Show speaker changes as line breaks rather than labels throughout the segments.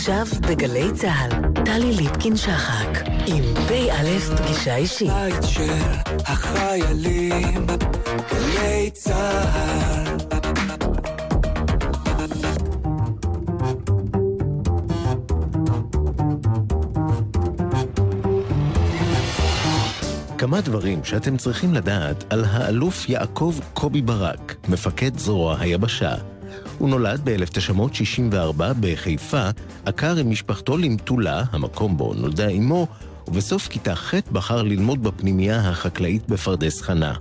עכשיו בגלי צה"ל, טלי ליפקין-שחק, עם פ"א פגישה אישית.
בית של החיילים, גלי צה"ל.
כמה דברים שאתם צריכים לדעת על האלוף יעקב קובי ברק, מפקד זרוע היבשה. הוא נולד ב-1964 בחיפה, עקר עם משפחתו למטולה, המקום בו נולדה אמו, ובסוף כיתה ח' בחר ללמוד בפנימייה החקלאית בפרדס חנה.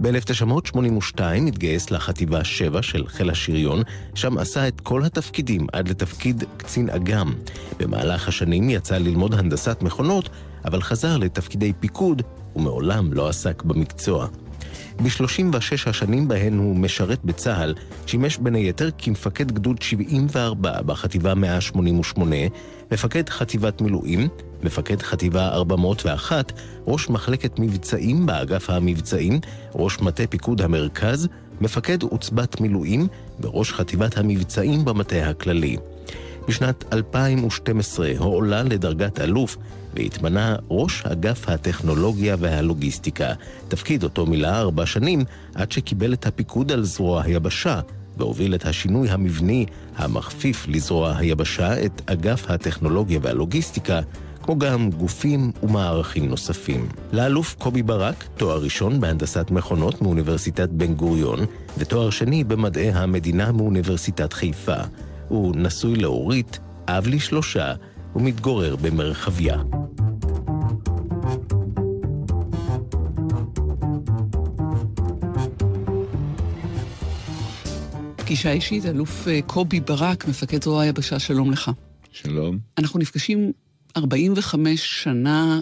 ב-1982 התגייס לחטיבה 7 של חיל השריון, שם עשה את כל התפקידים עד לתפקיד קצין אג"ם. במהלך השנים יצא ללמוד הנדסת מכונות, אבל חזר לתפקידי פיקוד, ומעולם לא עסק במקצוע. ב-36 השנים בהן הוא משרת בצה"ל, שימש בין היתר כמפקד גדוד 74 בחטיבה 188, מפקד חטיבת מילואים, מפקד חטיבה 401, ראש מחלקת מבצעים באגף המבצעים, ראש מטה פיקוד המרכז, מפקד עוצבת מילואים וראש חטיבת המבצעים במטה הכללי. בשנת 2012 הועלה לדרגת אלוף והתמנה ראש אגף הטכנולוגיה והלוגיסטיקה, תפקיד אותו מילא ארבע שנים עד שקיבל את הפיקוד על זרוע היבשה והוביל את השינוי המבני המכפיף לזרוע היבשה את אגף הטכנולוגיה והלוגיסטיקה כמו גם גופים ומערכים נוספים. לאלוף קובי ברק, תואר ראשון בהנדסת מכונות מאוניברסיטת בן גוריון, ותואר שני במדעי המדינה מאוניברסיטת חיפה. הוא נשוי לאורית, אב לשלושה, ומתגורר במרחביה.
פגישה אישית, אלוף אה, קובי ברק, מפקד זרוע היבשה, שלום לך.
שלום.
אנחנו נפגשים 45 שנה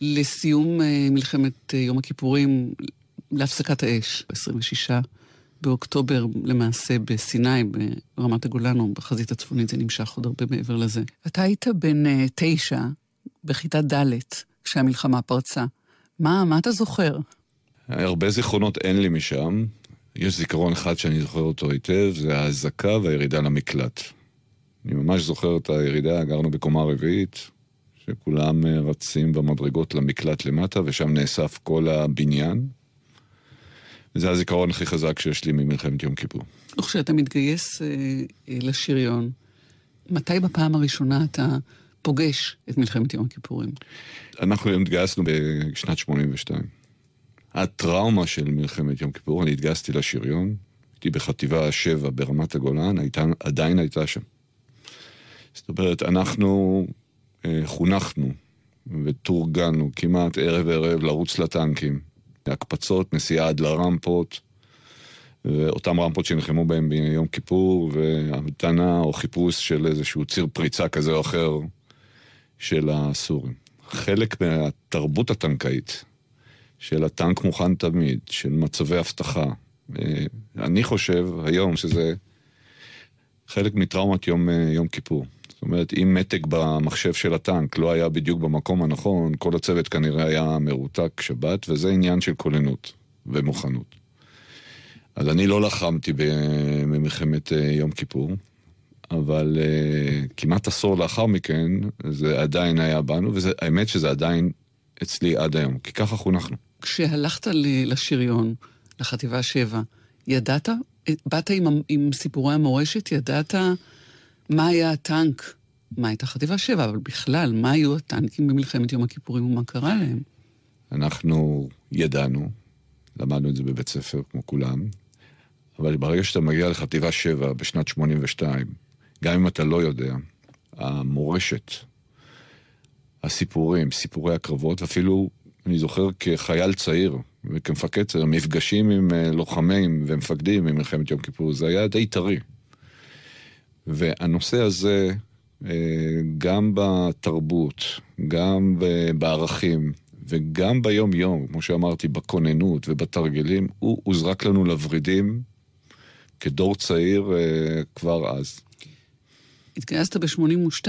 לסיום אה, מלחמת אה, יום הכיפורים, להפסקת האש, 26 באוקטובר למעשה בסיני, ברמת הגולן או בחזית הצפונית, זה נמשך עוד הרבה מעבר לזה. אתה היית בן uh, תשע, בכיתה ד', כשהמלחמה פרצה. מה, מה אתה זוכר?
הרבה זיכרונות אין לי משם. יש זיכרון אחד שאני זוכר אותו היטב, זה האזעקה והירידה למקלט. אני ממש זוכר את הירידה, גרנו בקומה רביעית, שכולם אה, רצים במדרגות למקלט למטה, ושם נאסף כל הבניין. זה הזיכרון הכי חזק שיש לי ממלחמת יום כיפור.
וכשאתה מתגייס אה, אה, לשריון, מתי בפעם הראשונה אתה פוגש את מלחמת יום הכיפורים?
אנחנו התגייסנו בשנת 82. הטראומה של מלחמת יום כיפור, אני התגייסתי לשריון, הייתי בחטיבה 7 ברמת הגולן, הייתה, עדיין הייתה שם. זאת אומרת, אנחנו אה, חונכנו ותורגלנו כמעט ערב ערב לרוץ לטנקים. הקפצות, נסיעה עד לרמפות, ואותן רמפות שנלחמו בהן ביום כיפור, והמתנה או חיפוש של איזשהו ציר פריצה כזה או אחר של הסורים. חלק מהתרבות הטנקאית, של הטנק מוכן תמיד, של מצבי אבטחה, אה, אני חושב היום שזה חלק מטראומת יום, אה, יום כיפור. זאת אומרת, אם מתג במחשב של הטנק לא היה בדיוק במקום הנכון, כל הצוות כנראה היה מרותק שבת, וזה עניין של כוננות ומוכנות. אז אני לא לחמתי במלחמת אה, יום כיפור, אבל כמעט עשור לאחר מכן זה עדיין היה בנו, והאמת שזה עדיין אצלי עד היום, כי ככה חונכנו.
כשהלכת לשריון, לחטיבה 7, ידעת? באת עם, עם סיפורי המורשת? ידעת מה היה הטנק? מה הייתה חטיבה 7? אבל בכלל, מה היו הטנקים במלחמת יום הכיפורים ומה קרה להם?
אנחנו ידענו, למדנו את זה בבית ספר כמו כולם, אבל ברגע שאתה מגיע לחטיבה 7 בשנת 82, גם אם אתה לא יודע, המורשת, הסיפורים, סיפורי הקרבות, אפילו אני זוכר כחייל צעיר וכמפקד צעיר, מפגשים עם אה, לוחמים ומפקדים ממלחמת יום כיפור, זה היה די טרי. והנושא הזה, אה, גם בתרבות, גם בערכים וגם ביום-יום, כמו שאמרתי, בכוננות ובתרגילים, הוא הוזרק לנו לוורידים כדור צעיר אה, כבר אז.
התגייסת ב-82,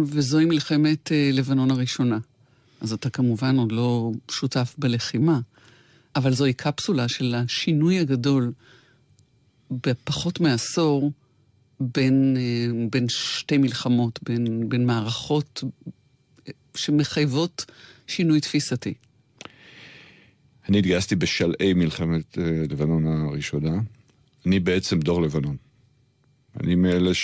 וזוהי מלחמת לבנון הראשונה. אז אתה כמובן עוד לא שותף בלחימה, אבל זוהי קפסולה של השינוי הגדול בפחות מעשור בין, אה, בין שתי מלחמות, בין, בין מערכות שמחייבות שינוי תפיסתי.
אני התגייסתי בשלהי מלחמת אה, לבנון הראשונה. אני בעצם דור לבנון. אני מאלה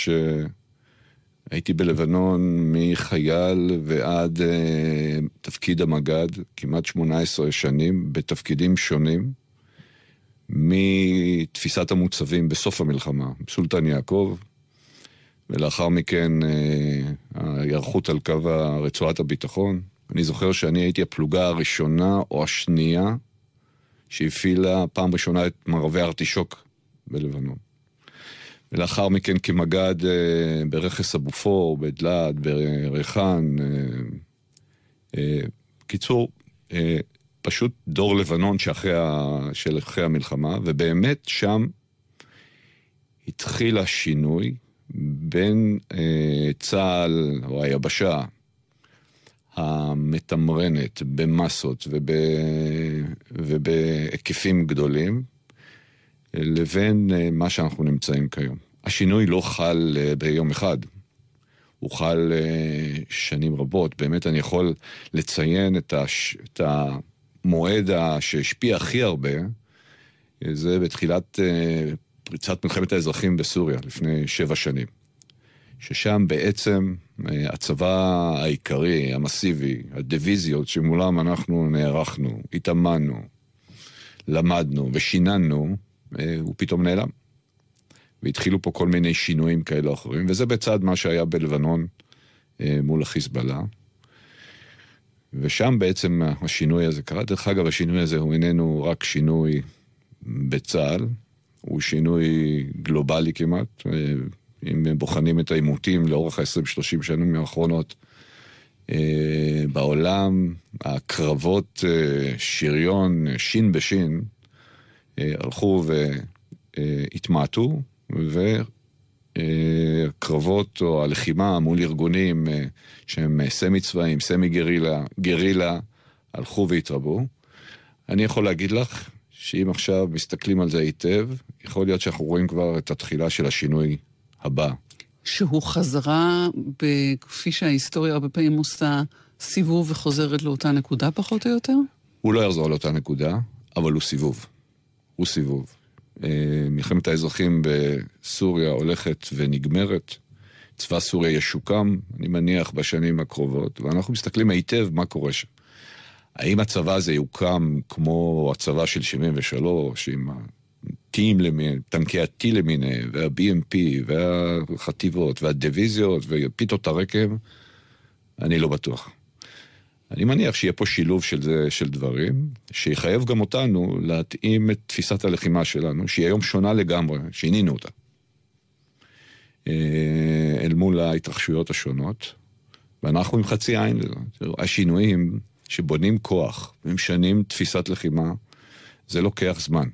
שהייתי בלבנון מחייל ועד uh, תפקיד המג"ד, כמעט 18 שנים, בתפקידים שונים, מתפיסת המוצבים בסוף המלחמה, סולטן יעקב, ולאחר מכן uh, ההיערכות על קו רצועת הביטחון. אני זוכר שאני הייתי הפלוגה הראשונה או השנייה שהפעילה פעם ראשונה את מערבי ארטישוק בלבנון. ולאחר מכן כמג"ד אה, ברכס הבופור, בדלת, בריחן. אה, אה, קיצור, פשוט דור לבנון שאחרי ה, של אחרי המלחמה, ובאמת שם התחיל השינוי בין אה, צה"ל או היבשה המתמרנת במסות וב... ובהיקפים גדולים, לבין אה, מה שאנחנו נמצאים כיום. השינוי לא חל אה, ביום אחד, הוא חל אה, שנים רבות. באמת אני יכול לציין את, הש... את המועד שהשפיע הכי הרבה, זה בתחילת פריצת מלחמת האזרחים בסוריה, לפני שבע שנים. ששם בעצם הצבא העיקרי, המסיבי, הדיוויזיות שמולם אנחנו נערכנו, התאמנו, למדנו ושיננו, הוא פתאום נעלם. והתחילו פה כל מיני שינויים כאלה או אחרים, וזה בצד מה שהיה בלבנון אה, מול החיזבאללה. ושם בעצם השינוי הזה קרה. דרך אגב, השינוי הזה הוא איננו רק שינוי בצה"ל, הוא שינוי גלובלי כמעט. אה, אם בוחנים את העימותים לאורך ה-20-30 שנים האחרונות בעולם, הקרבות שריון, שין בשין, אה, הלכו והתמעטו, והקרבות או הלחימה מול ארגונים אה, שהם סמי צבאיים, סמי גרילה, גרילה, הלכו והתרבו. אני יכול להגיד לך שאם עכשיו מסתכלים על זה היטב, יכול להיות שאנחנו רואים כבר את התחילה של השינוי הבא.
שהוא חזרה, כפי שההיסטוריה הרבה פעמים עושה, סיבוב וחוזרת לאותה נקודה פחות או יותר?
הוא לא יחזור לאותה נקודה, אבל הוא סיבוב. הוא סיבוב. אה, מלחמת האזרחים בסוריה הולכת ונגמרת. צבא סוריה ישוקם, אני מניח, בשנים הקרובות, ואנחנו מסתכלים היטב מה קורה שם. האם הצבא הזה יוקם כמו הצבא של 73, עם הטים למיניהם, טנקי ה-T למיניהם, וה-BMP, והחטיבות, והדיוויזיות, ופיתות הרקב? אני לא בטוח. אני מניח שיהיה פה שילוב של, זה, של דברים, שיחייב גם אותנו להתאים את תפיסת הלחימה שלנו, שהיא היום שונה לגמרי, שינינו אותה, אה, אל מול ההתרחשויות השונות, ואנחנו עם חצי עין לזה. השינויים שבונים כוח ומשנים תפיסת לחימה, זה לוקח זמן.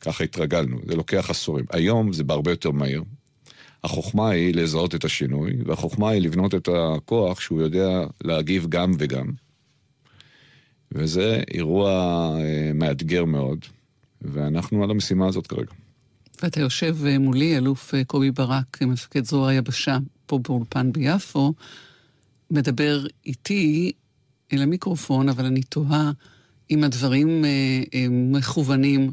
ככה התרגלנו, זה לוקח עשורים. היום זה בהרבה יותר מהיר, החוכמה היא לזהות את השינוי, והחוכמה היא לבנות את הכוח שהוא יודע להגיב גם וגם. וזה אירוע אה, מאתגר מאוד, ואנחנו על המשימה הזאת כרגע.
ואתה יושב אה, מולי, אלוף אה, קובי ברק, מפקד זרוע היבשה, פה באולפן ביפו, מדבר איתי אל המיקרופון, אבל אני תוהה אם הדברים מכוונים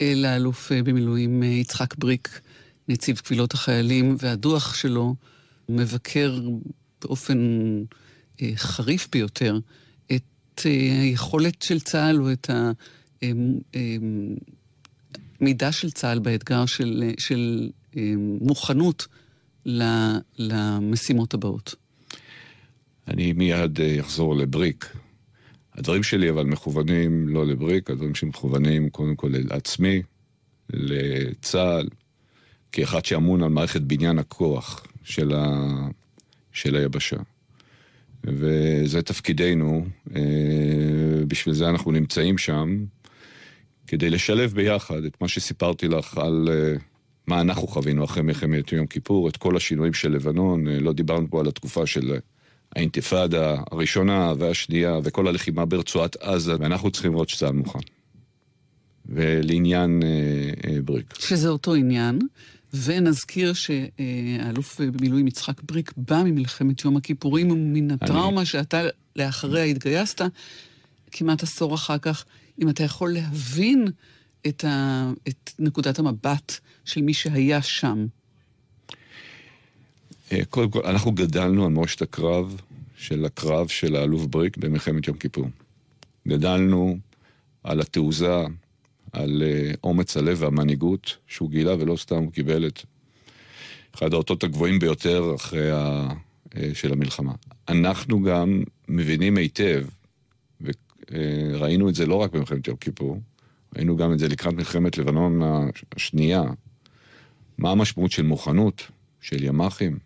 אל האלוף במילואים יצחק בריק. נציב קבילות החיילים, והדוח שלו מבקר באופן אה, חריף ביותר את אה, היכולת של צה"ל או את המידה אה, של צה"ל באתגר של, של אה, מוכנות למשימות הבאות.
אני מיד אה, אחזור לבריק. הדברים שלי אבל מכוונים לא לבריק, הדברים שלי מכוונים קודם כל לעצמי, לצה"ל, כאחד שאמון על מערכת בניין הכוח של, ה... של היבשה. וזה תפקידנו, אה, בשביל זה אנחנו נמצאים שם, כדי לשלב ביחד את מה שסיפרתי לך על אה, מה אנחנו חווינו אחרי מלחמת יום כיפור, את כל השינויים של לבנון, אה, לא דיברנו פה על התקופה של האינתיפאדה הראשונה והשנייה וכל הלחימה ברצועת עזה, ואנחנו צריכים לראות שצה"ל מוכן. ולעניין בריק.
שזה אותו עניין. ונזכיר שהאלוף במילואים יצחק בריק בא ממלחמת יום הכיפורים ומן הטראומה אני... שאתה לאחריה התגייסת, כמעט עשור אחר כך, אם אתה יכול להבין את, ה... את נקודת המבט של מי שהיה שם.
אה, קודם כל, אנחנו גדלנו על מורשת הקרב של הקרב של האלוף בריק במלחמת יום כיפור. גדלנו על התעוזה, על uh, אומץ הלב והמנהיגות שהוא גילה, ולא סתם הוא קיבל את אחד האותות הגבוהים ביותר אחרי ה... uh, של המלחמה. אנחנו גם מבינים היטב, וראינו את זה לא רק במלחמת יום כיפור, ראינו גם את זה לקראת מלחמת לבנון השנייה, מה המשמעות של מוכנות, של ימ"חים,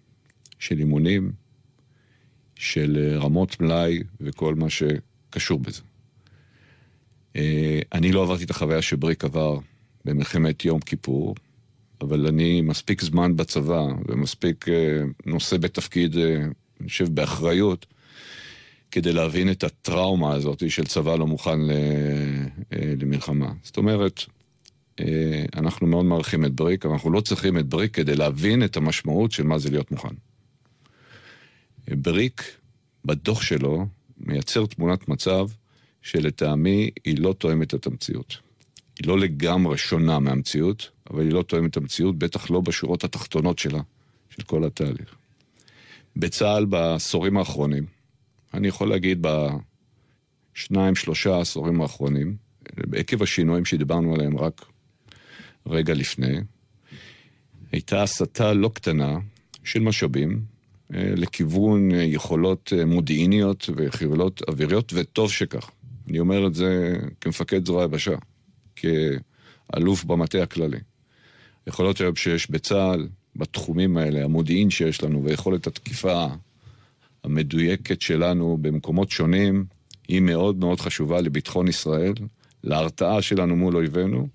של אימונים, של אה, רמות מלאי וכל מה שקשור בזה. אה, אני לא עברתי את החוויה שבריק עבר במלחמת יום כיפור, אבל אני מספיק זמן בצבא ומספיק אה, נושא בתפקיד, אני חושב, באחריות, כדי להבין את הטראומה הזאת של צבא לא מוכן למלחמה. זאת אומרת, אנחנו מאוד מעריכים את בריק, אבל אנחנו לא צריכים את בריק כדי להבין את המשמעות של מה זה להיות מוכן. בריק, בדוח שלו, מייצר תמונת מצב שלטעמי היא לא תואמת את המציאות. היא לא לגמרי שונה מהמציאות, אבל היא לא תואמת את המציאות, בטח לא בשורות התחתונות שלה, של כל התהליך. בצה"ל בעשורים האחרונים, אני יכול להגיד בשניים, שלושה עשורים האחרונים, עקב השינויים שדיברנו עליהם רק רגע לפני, הייתה הסתה לא קטנה של משאבים אה, לכיוון יכולות אה, מודיעיניות ויכולות אוויריות, וטוב שכך. אני אומר את זה כמפקד זרוע היבשה, כאלוף במטה הכללי. יכולות היום שיש בצה"ל, בתחומים האלה, המודיעין שיש לנו ויכולת התקיפה המדויקת שלנו במקומות שונים, היא מאוד מאוד חשובה לביטחון ישראל, להרתעה שלנו מול אויבינו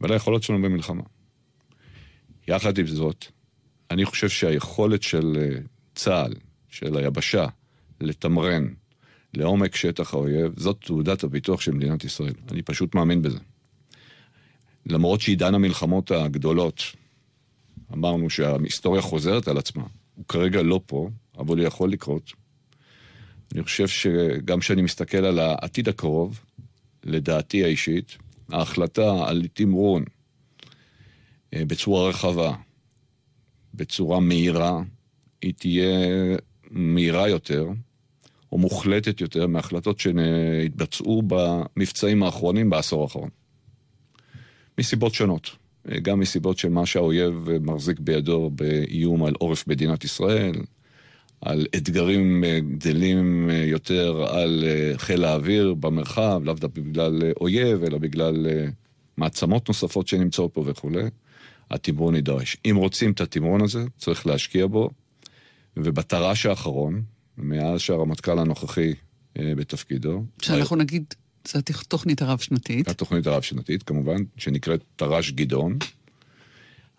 וליכולות שלנו במלחמה. יחד עם זאת, אני חושב שהיכולת של צה"ל, של היבשה, לתמרן לעומק שטח האויב, זאת תעודת הביטוח של מדינת ישראל. אני פשוט מאמין בזה. למרות שעידן המלחמות הגדולות, אמרנו שההיסטוריה חוזרת על עצמה, הוא כרגע לא פה, אבל הוא יכול לקרות. אני חושב שגם כשאני מסתכל על העתיד הקרוב, לדעתי האישית, ההחלטה על תמרון אה, בצורה רחבה, בצורה מהירה, היא תהיה מהירה יותר, או מוחלטת יותר מהחלטות שהתבצעו במבצעים האחרונים בעשור האחרון. מסיבות שונות. גם מסיבות של מה שהאויב מחזיק בידו באיום על עורף מדינת ישראל, על אתגרים גדלים יותר על חיל האוויר במרחב, לאו דווקא בגלל אויב, אלא בגלל מעצמות נוספות שנמצאות פה וכולי. התמרון יידרש. אם רוצים את התמרון הזה, צריך להשקיע בו, ובתר"ש האחרון, מאז שהרמטכ"ל הנוכחי אה, בתפקידו...
שאנחנו היה... נגיד, זו התוכנית הרב-שנתית.
התוכנית הרב-שנתית, כמובן, שנקראת תר"ש גדעון.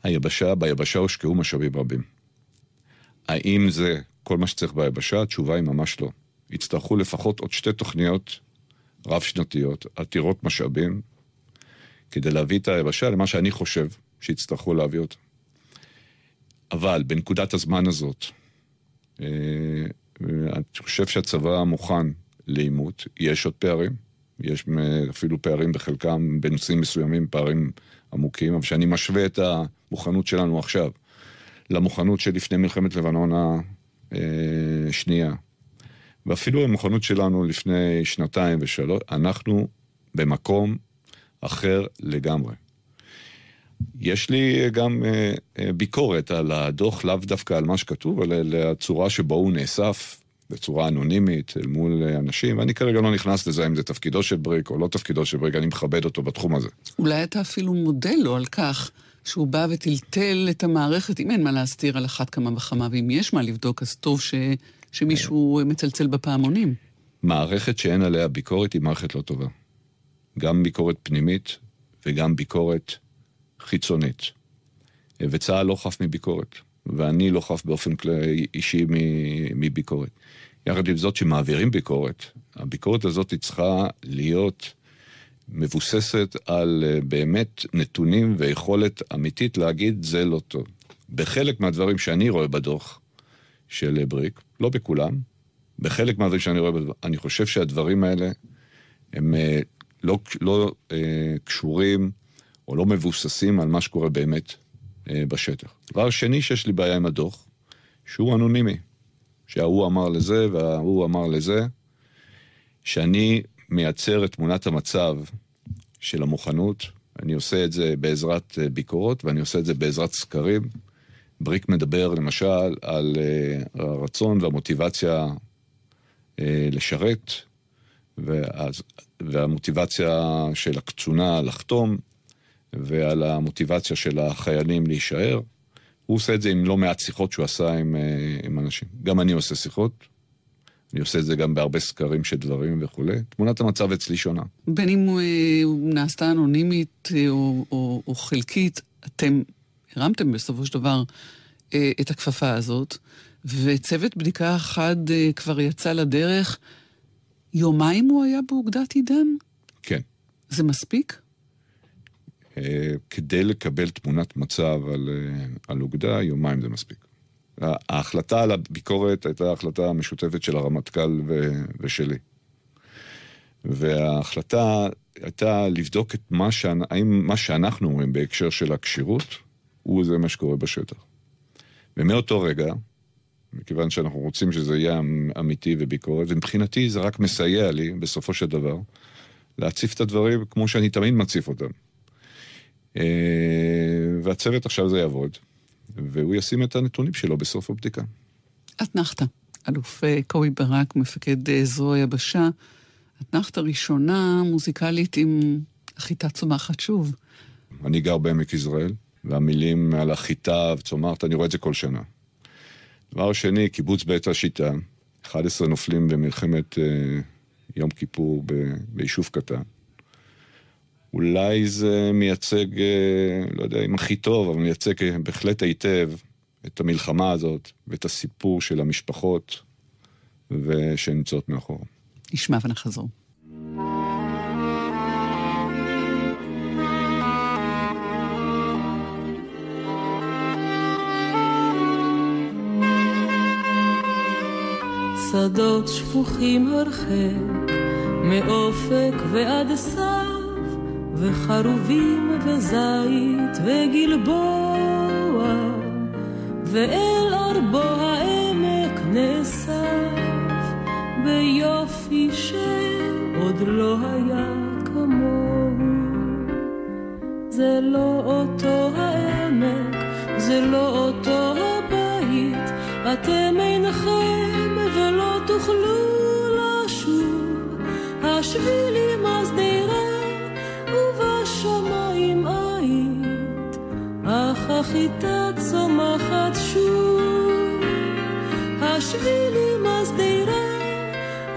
היבשה, ביבשה הושקעו משאבים רבים. האם זה כל מה שצריך ביבשה? התשובה היא ממש לא. יצטרכו לפחות עוד שתי תוכניות רב-שנתיות, עתירות משאבים, כדי להביא את היבשה למה שאני חושב שיצטרכו להביא אותה. אבל בנקודת הזמן הזאת, אה, אני חושב שהצבא מוכן לעימות, יש עוד פערים, יש אפילו פערים בחלקם, בנושאים מסוימים פערים עמוקים, אבל כשאני משווה את המוכנות שלנו עכשיו למוכנות שלפני מלחמת לבנון השנייה, ואפילו המוכנות שלנו לפני שנתיים ושלוש, אנחנו במקום אחר לגמרי. יש לי גם אה, אה, ביקורת על הדוח, לאו דווקא על מה שכתוב, אלא על הצורה שבו הוא נאסף בצורה אנונימית אל מול אה, אנשים, ואני כרגע לא נכנס לזה אם זה תפקידו של בריק או לא תפקידו של בריק, אני מכבד אותו בתחום הזה.
אולי אתה אפילו מודה לו על כך שהוא בא וטלטל את המערכת, אם אין מה להסתיר על אחת כמה וכמה, ואם יש מה לבדוק, אז טוב ש... שמישהו מצלצל בפעמונים.
מערכת שאין עליה ביקורת היא מערכת לא טובה. גם ביקורת פנימית וגם ביקורת חיצונית. וצה"ל לא חף מביקורת, ואני לא חף באופן אישי מביקורת. יחד עם זאת שמעבירים ביקורת, הביקורת הזאת צריכה להיות מבוססת על אה, באמת נתונים ויכולת אמיתית להגיד זה לא טוב. בחלק מהדברים שאני רואה בדוח של בריק, לא בכולם, בחלק מהדברים שאני רואה בדוח, אני חושב שהדברים האלה הם אה, לא, לא אה, קשורים או לא מבוססים על מה שקורה באמת אה, בשטח. דבר שני שיש לי בעיה עם הדוח, שהוא אנונימי. שההוא אמר לזה וההוא אמר לזה, שאני מייצר את תמונת המצב של המוכנות, אני עושה את זה בעזרת אה, ביקורות ואני עושה את זה בעזרת סקרים. בריק מדבר למשל על uh, הרצון והמוטיבציה uh, לשרת, ואז, והמוטיבציה של הקצונה לחתום, ועל המוטיבציה של החיילים להישאר. הוא עושה את זה עם לא מעט שיחות שהוא עשה עם, uh, עם אנשים. גם אני עושה שיחות, אני עושה את זה גם בהרבה סקרים של דברים וכולי. תמונת המצב אצלי שונה.
בין אם הוא, הוא נעשתה אנונימית או, או, או חלקית, אתם הרמתם בסופו של דבר אה, את הכפפה הזאת, וצוות בדיקה אחד אה, כבר יצא לדרך. יומיים הוא היה באוגדת עידן?
כן.
זה מספיק?
אה, כדי לקבל תמונת מצב על, על אוגדה, יומיים זה מספיק. ההחלטה על הביקורת הייתה החלטה משותפת של הרמטכ"ל ו, ושלי. וההחלטה הייתה לבדוק את מה, שאנ... האם מה שאנחנו אומרים בהקשר של הכשירות, הוא זה מה שקורה בשטח. ומאותו רגע, מכיוון שאנחנו רוצים שזה יהיה אמ- אמיתי וביקורת, ומבחינתי זה רק מסייע לי, בסופו של דבר, להציף את הדברים כמו שאני תמיד מציף אותם. אה, והצוות עכשיו זה יעבוד, והוא ישים את הנתונים שלו בסוף הבדיקה.
אתנחתא, אלוף אה, קובי ברק, מפקד אה, זרוע יבשה. אתנחתא ראשונה מוזיקלית עם חיטה צומחת שוב.
אני גר בעמק יזרעאל, והמילים על החיטה וצומחת, אני רואה את זה כל שנה. דבר שני, קיבוץ בית השיטה, 11 נופלים במלחמת אה, יום כיפור ביישוב קטן. אולי זה מייצג, אה, לא יודע אם הכי טוב, אבל מייצג בהחלט היטב את המלחמה הזאת ואת הסיפור של המשפחות שנמצאות מאחור.
נשמע ונחזור.
שדות שפוכים הרחק, מאופק ועד סף, וחרובים וזית וגלבוע, ואל ארבו העמק נאסף, ביופי שעוד לא היה כמוהו. זה לא אותו העמק, זה לא אותו הבית, אתם אינכם ולא תוכלו לשוב. השבילים החיטה צומחת שוב. השבילים השדרה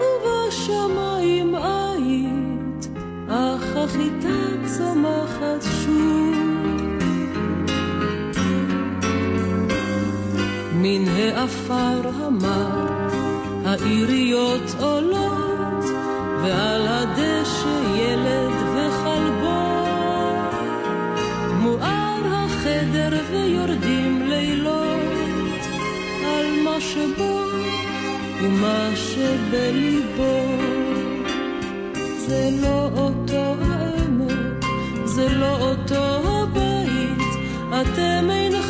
ובשמיים היית, אך החיטה צומחת שוב. מן העפר המר, העיריות עולות, ועל הדשא ילד החדר ויורדים לילות, על מה שבו ומה שבליבו. זה לא אותו העמק, זה לא אותו הבית, אתם אינכם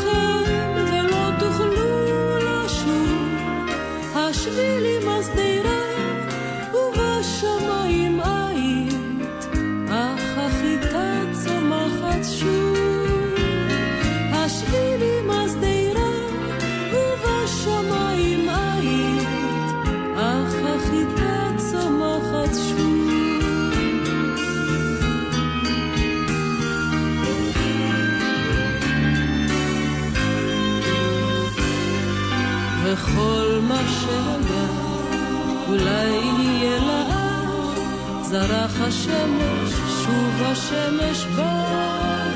השמש, שוב השמש בא.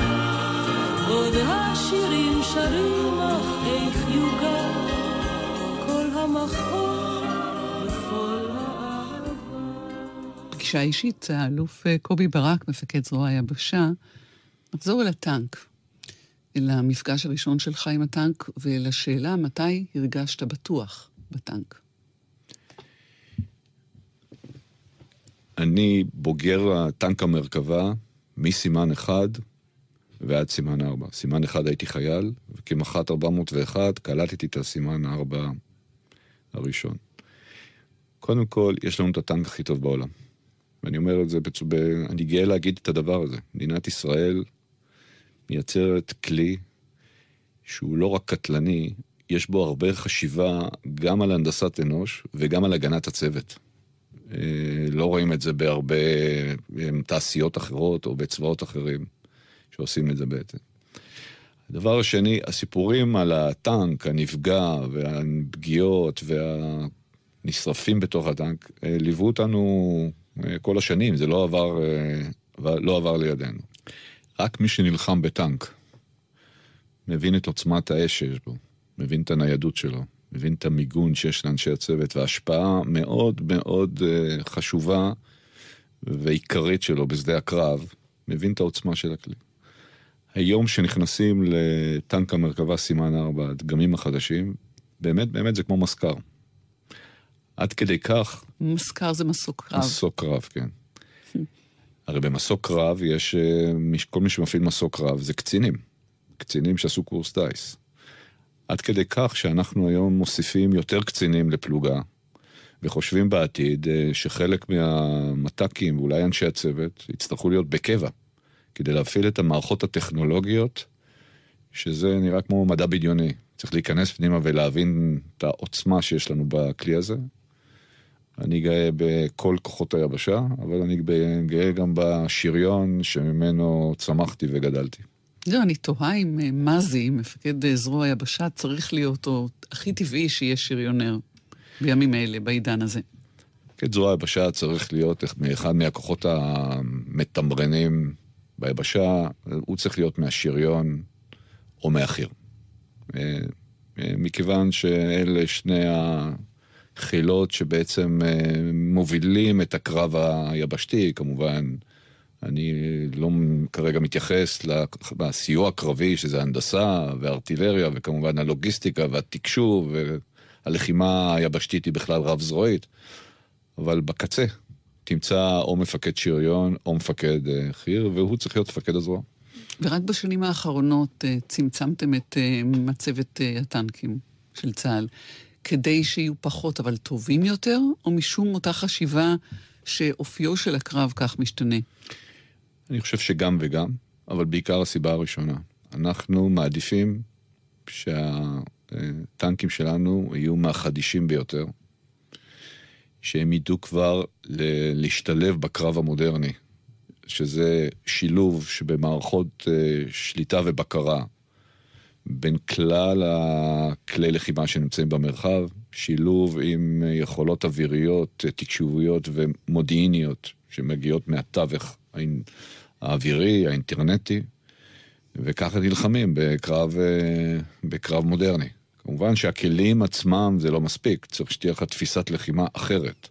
עוד השירים שרים, אך איך יוגע כל וכל האהבה.
פגישה אישית, האלוף אה, קובי ברק, מפקד זרוע היבשה, נחזור אל הטנק. למפגש הראשון שלך עם הטנק ולשאלה מתי הרגשת בטוח בטנק.
אני בוגר הטנק המרכבה מסימן אחד ועד סימן ארבע. סימן אחד הייתי חייל, וכמח"ט 401 קלטתי את הסימן הארבע הראשון. קודם כל, יש לנו את הטנק הכי טוב בעולם. ואני אומר את זה, בצ... ב... אני גאה להגיד את הדבר הזה. מדינת ישראל מייצרת כלי שהוא לא רק קטלני, יש בו הרבה חשיבה גם על הנדסת אנוש וגם על הגנת הצוות. אה, לא רואים את זה בהרבה אה, תעשיות אחרות או בצבאות אחרים שעושים את זה בעצם. הדבר השני, הסיפורים על הטנק, הנפגע והפגיעות והנשרפים בתוך הטנק, אה, ליוו אותנו כל השנים, זה לא עבר, לא עבר לידינו. רק מי שנלחם בטנק מבין את עוצמת האש שיש בו, מבין את הניידות שלו, מבין את המיגון שיש לאנשי הצוות וההשפעה מאוד מאוד uh, חשובה ועיקרית שלו בשדה הקרב, מבין את העוצמה של הכלי. היום שנכנסים לטנק המרכבה סימן 4, הדגמים החדשים, באמת באמת זה כמו מסקר. עד כדי כך...
מסקר זה מסוק קרב.
מסוק קרב, כן. הרי במסוק קרב יש, אה, כל מי שמפעיל מסוק קרב זה קצינים. קצינים שעשו קורס טיס. עד כדי כך שאנחנו היום מוסיפים יותר קצינים לפלוגה, וחושבים בעתיד אה, שחלק מהמת"קים ואולי אנשי הצוות יצטרכו להיות בקבע, כדי להפעיל את המערכות הטכנולוגיות, שזה נראה כמו מדע בדיוני. צריך להיכנס פנימה ולהבין את העוצמה שיש לנו בכלי הזה. אני גאה בכל כוחות היבשה, אבל אני גאה גם בשריון שממנו צמחתי וגדלתי.
לא, אני תוהה אם אה, מזי, מפקד אה, זרוע היבשה, צריך להיות, או הכי טבעי שיהיה שריונר בימים אלה, בעידן הזה.
מפקד זרוע היבשה צריך להיות אחד מהכוחות המתמרנים ביבשה, הוא צריך להיות מהשריון או מהחי"ר. אה, מכיוון שאלה שני החילות שבעצם מובילים את הקרב היבשתי, כמובן אני לא כרגע מתייחס לסיוע הקרבי, שזה הנדסה וארטילריה, וכמובן הלוגיסטיקה והתקשוב, והלחימה היבשתית היא בכלל רב-זרועית, אבל בקצה תמצא או מפקד שריון או מפקד אה, חי"ר, והוא צריך להיות מפקד הזרוע.
ורק בשנים האחרונות אה, צמצמתם את אה, מצבת הטנקים של צה"ל, כדי שיהיו פחות אבל טובים יותר, או משום אותה חשיבה שאופיו של הקרב כך משתנה?
אני חושב שגם וגם, אבל בעיקר הסיבה הראשונה. אנחנו מעדיפים שהטנקים שלנו יהיו מהחדישים ביותר, שהם ידעו כבר להשתלב בקרב המודרני, שזה שילוב שבמערכות אה, שליטה ובקרה בין כלל הכלי לחימה שנמצאים במרחב, שילוב עם יכולות אוויריות, תקשוביות ומודיעיניות שמגיעות מהתווך האווירי, האינטרנטי, וככה נלחמים בקרב, אה, בקרב מודרני. כמובן שהכלים עצמם זה לא מספיק, צריך שתהיה לך תפיסת לחימה אחרת,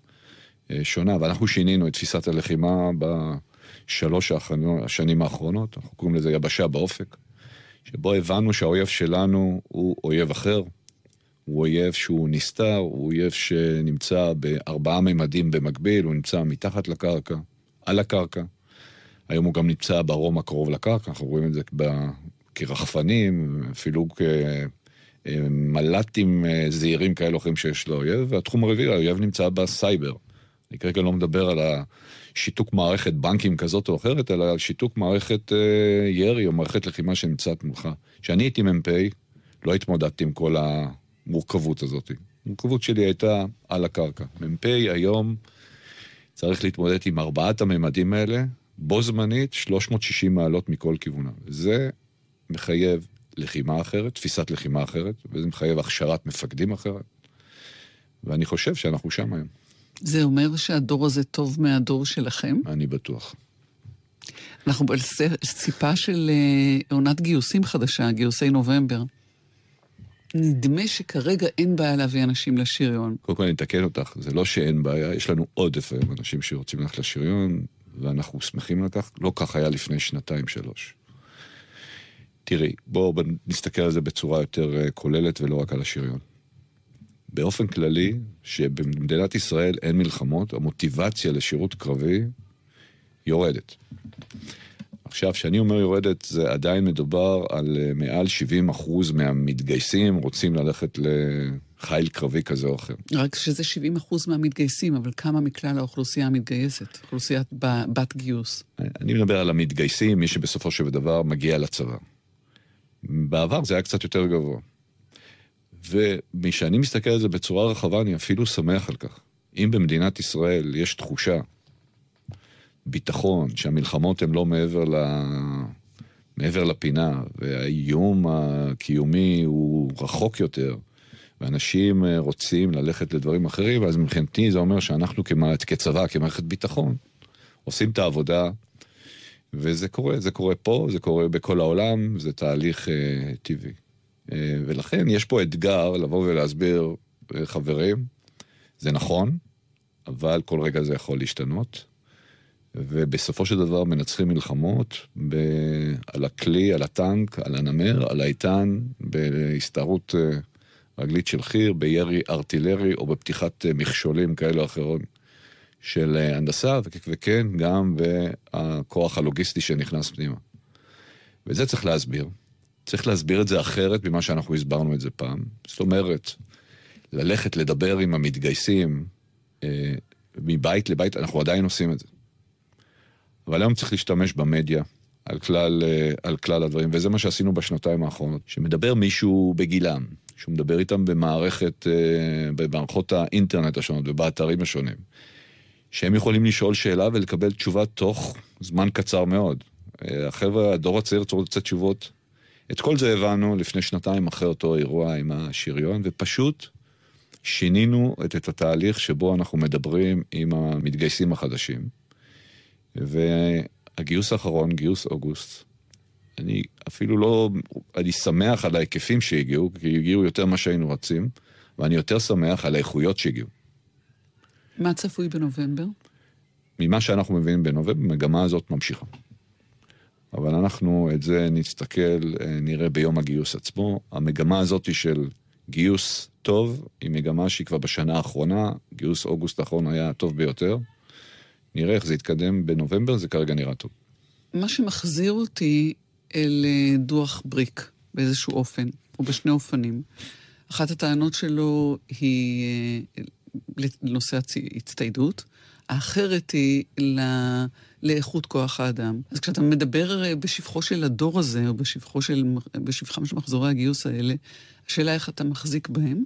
אה, שונה, ואנחנו שינינו את תפיסת הלחימה בשלוש השנים האחרונות, אנחנו קוראים לזה יבשה באופק, שבו הבנו שהאויב שלנו הוא אויב אחר, הוא אויב שהוא נסתר, הוא אויב שנמצא בארבעה ממדים במקביל, הוא נמצא מתחת לקרקע, על הקרקע. היום הוא גם נמצא ברום הקרוב לקרקע, אנחנו רואים את זה כרחפנים, אפילו כמל"טים אה, זעירים כאלו או אחרים שיש לאויב, והתחום הרביעי, האויב נמצא בסייבר. אני כרגע לא מדבר על השיתוק מערכת בנקים כזאת או אחרת, אלא על שיתוק מערכת אה, ירי או מערכת לחימה שנמצאת מולך. כשאני הייתי מ"פ, לא התמודדתי עם כל המורכבות הזאת. המורכבות שלי הייתה על הקרקע. מ"פ היום צריך להתמודד עם ארבעת הממדים האלה, בו זמנית 360 מעלות מכל כיוונה. זה מחייב לחימה אחרת, תפיסת לחימה אחרת, וזה מחייב הכשרת מפקדים אחרת. ואני חושב שאנחנו שם היום.
זה אומר שהדור הזה טוב מהדור שלכם?
אני בטוח.
אנחנו בסיפה של אה, עונת גיוסים חדשה, גיוסי נובמבר. נדמה שכרגע אין בעיה להביא אנשים לשריון.
קודם כל אני אתקן אותך, זה לא שאין בעיה, יש לנו עודף היום אנשים שרוצים ללכת לשריון, ואנחנו שמחים על כך, לא כך היה לפני שנתיים-שלוש. תראי, בואו נסתכל על זה בצורה יותר אה, כוללת ולא רק על השריון. באופן כללי, שבמדינת ישראל אין מלחמות, המוטיבציה לשירות קרבי יורדת. עכשיו, כשאני אומר יורדת, זה עדיין מדובר על אה, מעל 70 אחוז מהמתגייסים רוצים ללכת לחיל קרבי כזה או אחר.
רק שזה 70 אחוז מהמתגייסים, אבל כמה מכלל האוכלוסייה המתגייסת? אוכלוסיית בת גיוס.
אני מדבר על המתגייסים, מי שבסופו של דבר מגיע לצבא. בעבר זה היה קצת יותר גבוה. ומשאני מסתכל על זה בצורה רחבה, אני אפילו שמח על כך. אם במדינת ישראל יש תחושה, ביטחון, שהמלחמות הן לא מעבר, ל... מעבר לפינה, והאיום הקיומי הוא רחוק יותר, ואנשים רוצים ללכת לדברים אחרים, אז מבחינתי זה אומר שאנחנו כצבא, כמערכת ביטחון, עושים את העבודה, וזה קורה, זה קורה פה, זה קורה בכל העולם, זה תהליך אה, טבעי. אה, ולכן יש פה אתגר לבוא ולהסביר, אה, חברים, זה נכון, אבל כל רגע זה יכול להשתנות. ובסופו של דבר מנצחים מלחמות ב... על הכלי, על הטנק, על הנמר, על האיתן, בהסתערות אה, רגלית של חי"ר, בירי ארטילרי או בפתיחת מכשולים כאלה או אחרים של הנדסה, וכן, גם בכוח הלוגיסטי שנכנס פנימה. וזה צריך להסביר. צריך להסביר את זה אחרת ממה שאנחנו הסברנו את זה פעם. זאת אומרת, ללכת לדבר עם המתגייסים אה, מבית לבית, אנחנו עדיין עושים את זה. אבל היום צריך להשתמש במדיה על כלל, אה, על כלל הדברים, וזה מה שעשינו בשנתיים האחרונות. שמדבר מישהו בגילם, שהוא מדבר איתם במערכת, אה, במערכות האינטרנט השונות ובאתרים השונים, שהם יכולים לשאול שאלה ולקבל תשובה תוך זמן קצר מאוד. אה, החבר'ה, הדור הצעיר צריך לתת תשובות את כל זה הבנו לפני שנתיים אחרי אותו אירוע עם השריון, ופשוט שינינו את, את התהליך שבו אנחנו מדברים עם המתגייסים החדשים. והגיוס האחרון, גיוס אוגוסט, אני אפילו לא, אני שמח על ההיקפים שהגיעו, כי הגיעו יותר ממה שהיינו רצים, ואני יותר שמח על האיכויות שהגיעו.
מה צפוי בנובמבר?
ממה שאנחנו מבינים בנובמבר, המגמה הזאת ממשיכה. אבל אנחנו את זה נסתכל, אה, נראה ביום הגיוס עצמו. המגמה הזאת של גיוס טוב, היא מגמה שהיא כבר בשנה האחרונה, גיוס אוגוסט האחרון היה הטוב ביותר. נראה איך זה יתקדם בנובמבר, זה כרגע נראה טוב.
מה שמחזיר אותי אל אה, דוח בריק באיזשהו אופן, או בשני אופנים. אחת הטענות שלו היא אה, לנושא הצטיידות, האחרת היא לאיכות כוח האדם. אז כשאתה מדבר אה, בשבחו של הדור הזה, או בשבחו של, בשבחם של מחזורי הגיוס האלה, השאלה איך אתה מחזיק בהם,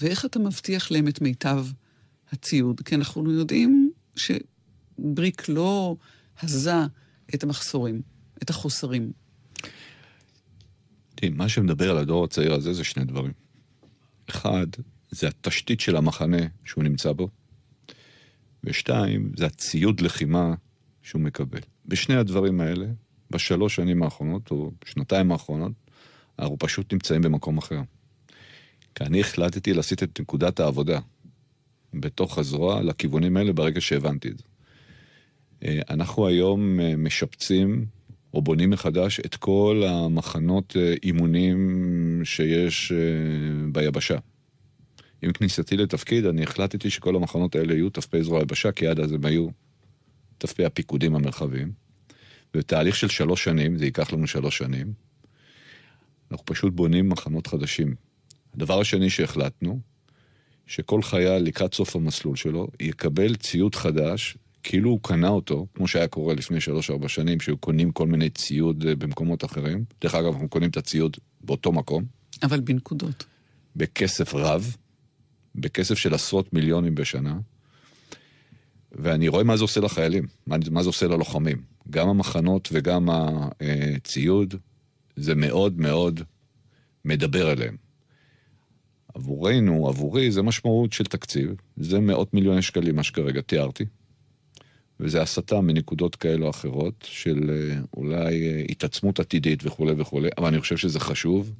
ואיך אתה מבטיח להם את מיטב הציוד. כי אנחנו יודעים שבריק לא הזה את המחסורים, את החוסרים.
תראי, מה שמדבר על הדור הצעיר הזה זה שני דברים. אחד, זה התשתית של המחנה שהוא נמצא בו, ושתיים, זה הציוד לחימה שהוא מקבל. בשני הדברים האלה, בשלוש שנים האחרונות, או שנתיים האחרונות, אנחנו פשוט נמצאים במקום אחר. כי אני החלטתי להסיט את נקודת העבודה בתוך הזרוע לכיוונים האלה ברגע שהבנתי את זה. אה, אנחנו היום אה, משפצים או בונים מחדש את כל המחנות אה, אימונים שיש ביבשה. עם כניסתי לתפקיד, אני החלטתי שכל המחנות האלה יהיו ת"פי זרוע יבשה, כי עד אז הם היו ת"פי הפיקודים המרחביים. בתהליך של שלוש שנים, זה ייקח לנו שלוש שנים, אנחנו פשוט בונים מחנות חדשים. הדבר השני שהחלטנו, שכל חייל לקראת סוף המסלול שלו יקבל ציוד חדש, כאילו הוא קנה אותו, כמו שהיה קורה לפני שלוש-ארבע שנים, שהיו קונים כל מיני ציוד אה, במקומות אחרים. דרך אגב, אנחנו קונים את הציוד באותו מקום.
אבל בנקודות.
בכסף רב, בכסף של עשרות מיליונים בשנה, ואני רואה מה זה עושה לחיילים, מה, מה זה עושה ללוחמים. גם המחנות וגם הציוד, זה מאוד מאוד מדבר אליהם. עבורנו, עבורי, זה משמעות של תקציב, זה מאות מיליוני שקלים, מה שכרגע תיארתי. וזה הסטה מנקודות כאלה או אחרות של אה, אולי אה, התעצמות עתידית וכולי וכולי, אבל אני חושב שזה חשוב,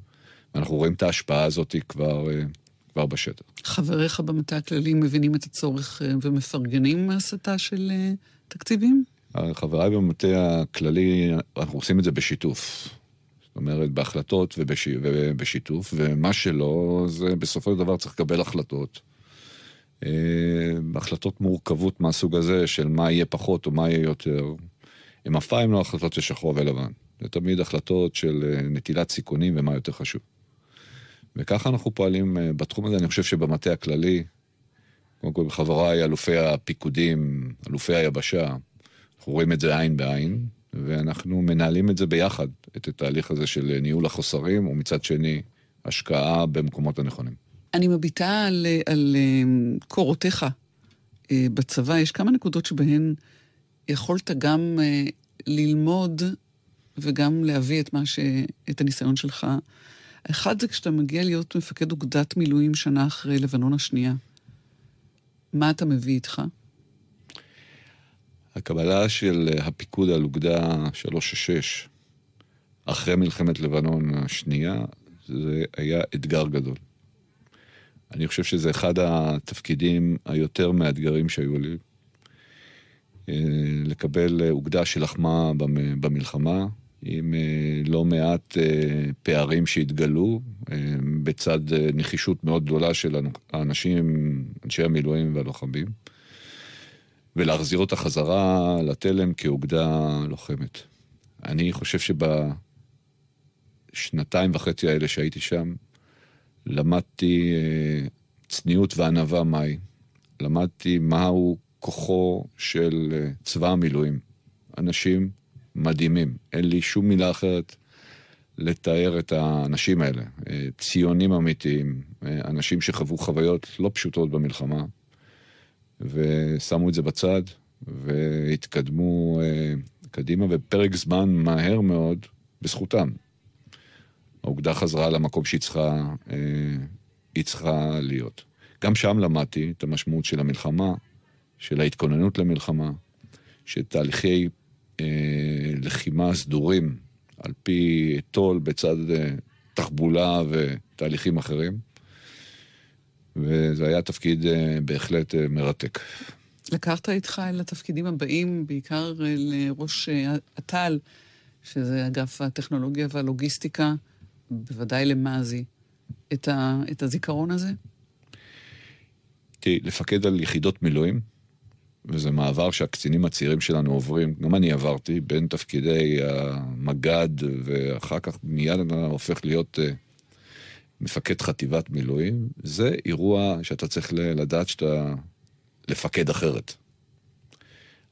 ואנחנו רואים את ההשפעה הזאת כבר אה, כבר בשטח.
חבריך במטה הכללי מבינים את הצורך ומפרגנים מהסתה של תקציבים?
חבריי במטה הכללי, אנחנו עושים את זה בשיתוף. זאת אומרת, בהחלטות ובש... ובשיתוף, ומה שלא, זה בסופו של דבר צריך לקבל החלטות. אה, החלטות מורכבות מהסוג הזה של מה יהיה פחות או מה יהיה יותר, הן אף פעם לא החלטות של שחור ולבן. זה תמיד החלטות של אה, נטילת סיכונים ומה יותר חשוב. וככה אנחנו פועלים אה, בתחום הזה. אני חושב שבמטה הכללי, קודם כל חבריי, אלופי הפיקודים, אלופי היבשה, אנחנו רואים את זה עין בעין, ואנחנו מנהלים את זה ביחד, את התהליך הזה של ניהול החוסרים, ומצד שני, השקעה במקומות הנכונים.
אני מביטה על, על אה, קורותיך אה, בצבא. יש כמה נקודות שבהן יכולת גם אה, ללמוד וגם להביא את, ש... את הניסיון שלך. אחד זה כשאתה מגיע להיות מפקד אוגדת מילואים שנה אחרי לבנון השנייה. מה אתה מביא איתך?
הקבלה של הפיקוד על אוגדה 366 אחרי מלחמת לבנון השנייה, זה היה אתגר גדול. אני חושב שזה אחד התפקידים היותר מאתגרים שהיו לי. אה, לקבל אוגדה שלחמה במלחמה, עם אה, לא מעט אה, פערים שהתגלו, בצד נחישות מאוד גדולה של האנשים, אנשי המילואים והלוחמים, ולהחזיר אותה חזרה לתלם כאוגדה לוחמת. אני חושב שבשנתיים וחצי האלה שהייתי שם, למדתי אה, צניעות וענווה מהי. למדתי מהו כוחו של אה, צבא המילואים. אנשים מדהימים, אין לי שום מילה אחרת לתאר את האנשים האלה. אה, ציונים אמיתיים, אנשים שחוו חוויות לא פשוטות במלחמה, ושמו את זה בצד, והתקדמו קדימה, בפרק זמן מהר מאוד, בזכותם. האוגדה חזרה למקום שהיא צריכה, אה, צריכה להיות. גם שם למדתי את המשמעות של המלחמה, של ההתכוננות למלחמה, של תהליכי אה, לחימה סדורים, על פי טול בצד אה, תחבולה ותהליכים אחרים. וזה היה תפקיד אה, בהחלט אה, מרתק.
לקחת איתך אל התפקידים הבאים, בעיקר לראש אה, אט"ל, שזה אגף הטכנולוגיה והלוגיסטיקה. בוודאי למאזי, את, ה, את הזיכרון הזה?
תראי, לפקד על יחידות מילואים, וזה מעבר שהקצינים הצעירים שלנו עוברים, גם אני עברתי, בין תפקידי המג"ד, ואחר כך מיד אתה הופך להיות uh, מפקד חטיבת מילואים, זה אירוע שאתה צריך לדעת שאתה לפקד אחרת.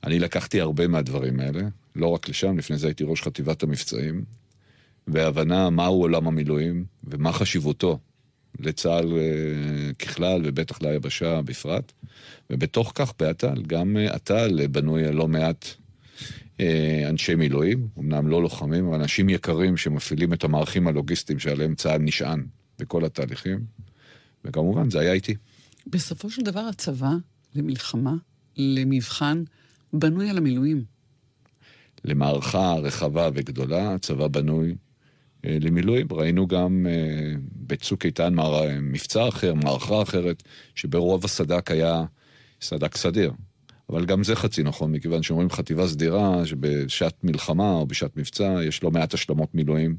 אני לקחתי הרבה מהדברים האלה, לא רק לשם, לפני זה הייתי ראש חטיבת המבצעים, והבנה מהו עולם המילואים ומה חשיבותו לצה"ל אה, ככלל ובטח ליבשה בפרט. ובתוך כך באת"ל, גם את"ל בנוי לא מעט אה, אנשי מילואים, אמנם לא לוחמים, אבל אנשים יקרים שמפעילים את המערכים הלוגיסטיים שעליהם צה"ל נשען בכל התהליכים, וכמובן זה היה איתי.
בסופו של דבר הצבא, למלחמה, למבחן, בנוי על המילואים.
למערכה רחבה וגדולה, הצבא בנוי אה, למילואים. ראינו גם אה, בצוק איתן מבצע אחר, מערכה אחרת, שברוב הסד"כ היה סד"כ סדיר. אבל גם זה חצי נכון, מכיוון שאומרים חטיבה סדירה, שבשעת מלחמה או בשעת מבצע יש לא מעט השלמות מילואים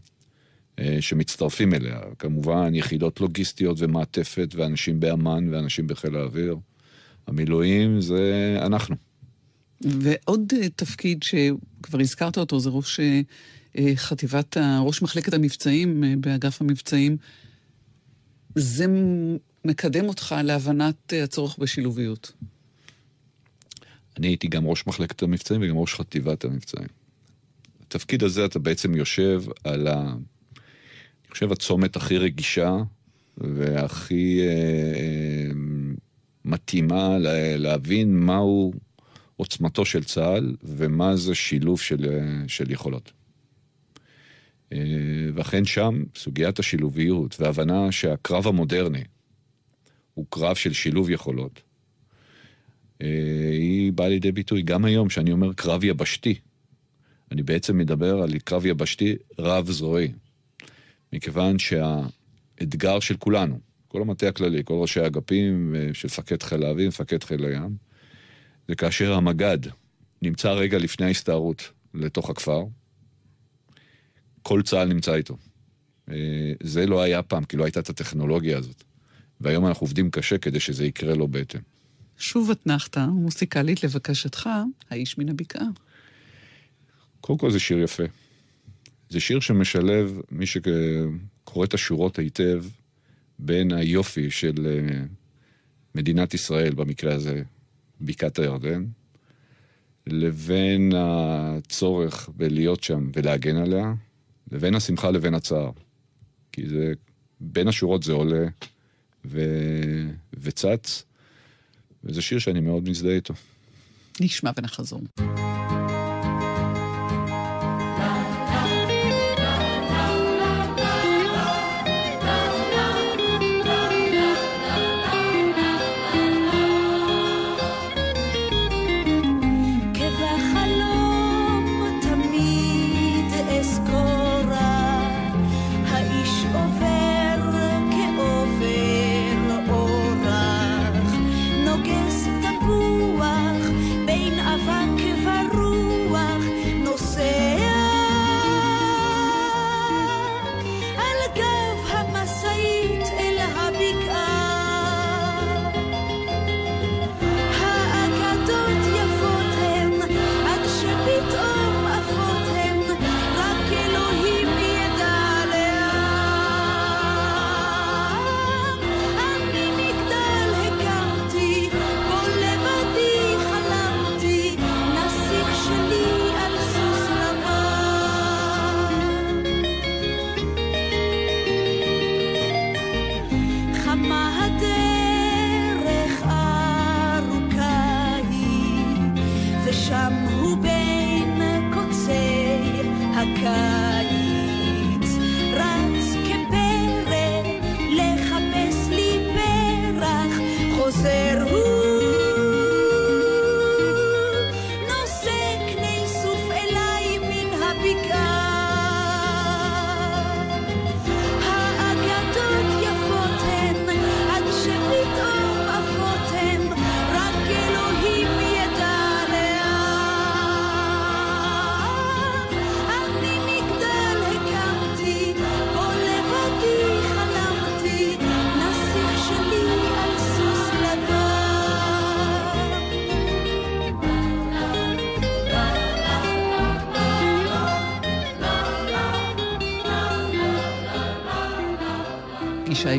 אה, שמצטרפים אליה. כמובן, יחידות לוגיסטיות ומעטפת, ואנשים באמ"ן ואנשים בחיל האוויר. המילואים זה אנחנו.
ועוד תפקיד שכבר הזכרת אותו, זה ראש אה, חטיבת, ראש מחלקת המבצעים אה, באגף המבצעים, זה מקדם אותך להבנת אה, הצורך בשילוביות.
אני הייתי גם ראש מחלקת המבצעים וגם ראש חטיבת המבצעים. התפקיד הזה אתה בעצם יושב על ה... אני חושב הצומת הכי רגישה והכי אה, אה, מתאימה להבין מהו עוצמתו של צה"ל ומה זה שילוב של, של יכולות. אה, ואכן שם סוגיית השילוביות והבנה שהקרב המודרני הוא קרב של שילוב יכולות, אה, היא באה לידי ביטוי גם היום, שאני אומר קרב יבשתי. אני בעצם מדבר על קרב יבשתי רב-זרועי. מכיוון שהאתגר של כולנו, כל המטה הכללי, כל ראשי האגפים אה, של מפקד חיל האוויר, מפקד חיל הים, זה כאשר המג"ד נמצא רגע לפני ההסתערות לתוך הכפר, כל צה"ל נמצא איתו. אה, זה לא היה פעם, כי לא הייתה את הטכנולוגיה הזאת. והיום אנחנו עובדים קשה כדי שזה יקרה לו בהתאם.
שוב אתנחתא מוסיקלית לבקשתך, האיש מן הבקעה.
קודם כל זה שיר יפה. זה שיר שמשלב, מי שקורא את השורות היטב, בין היופי של אה, מדינת ישראל, במקרה הזה בקעת הירדן, לבין הצורך בלהיות שם ולהגן עליה, לבין השמחה לבין הצער. כי זה, בין השורות זה עולה ו... וצץ, וזה שיר שאני מאוד מזדהה איתו.
נשמע ונחזור. America.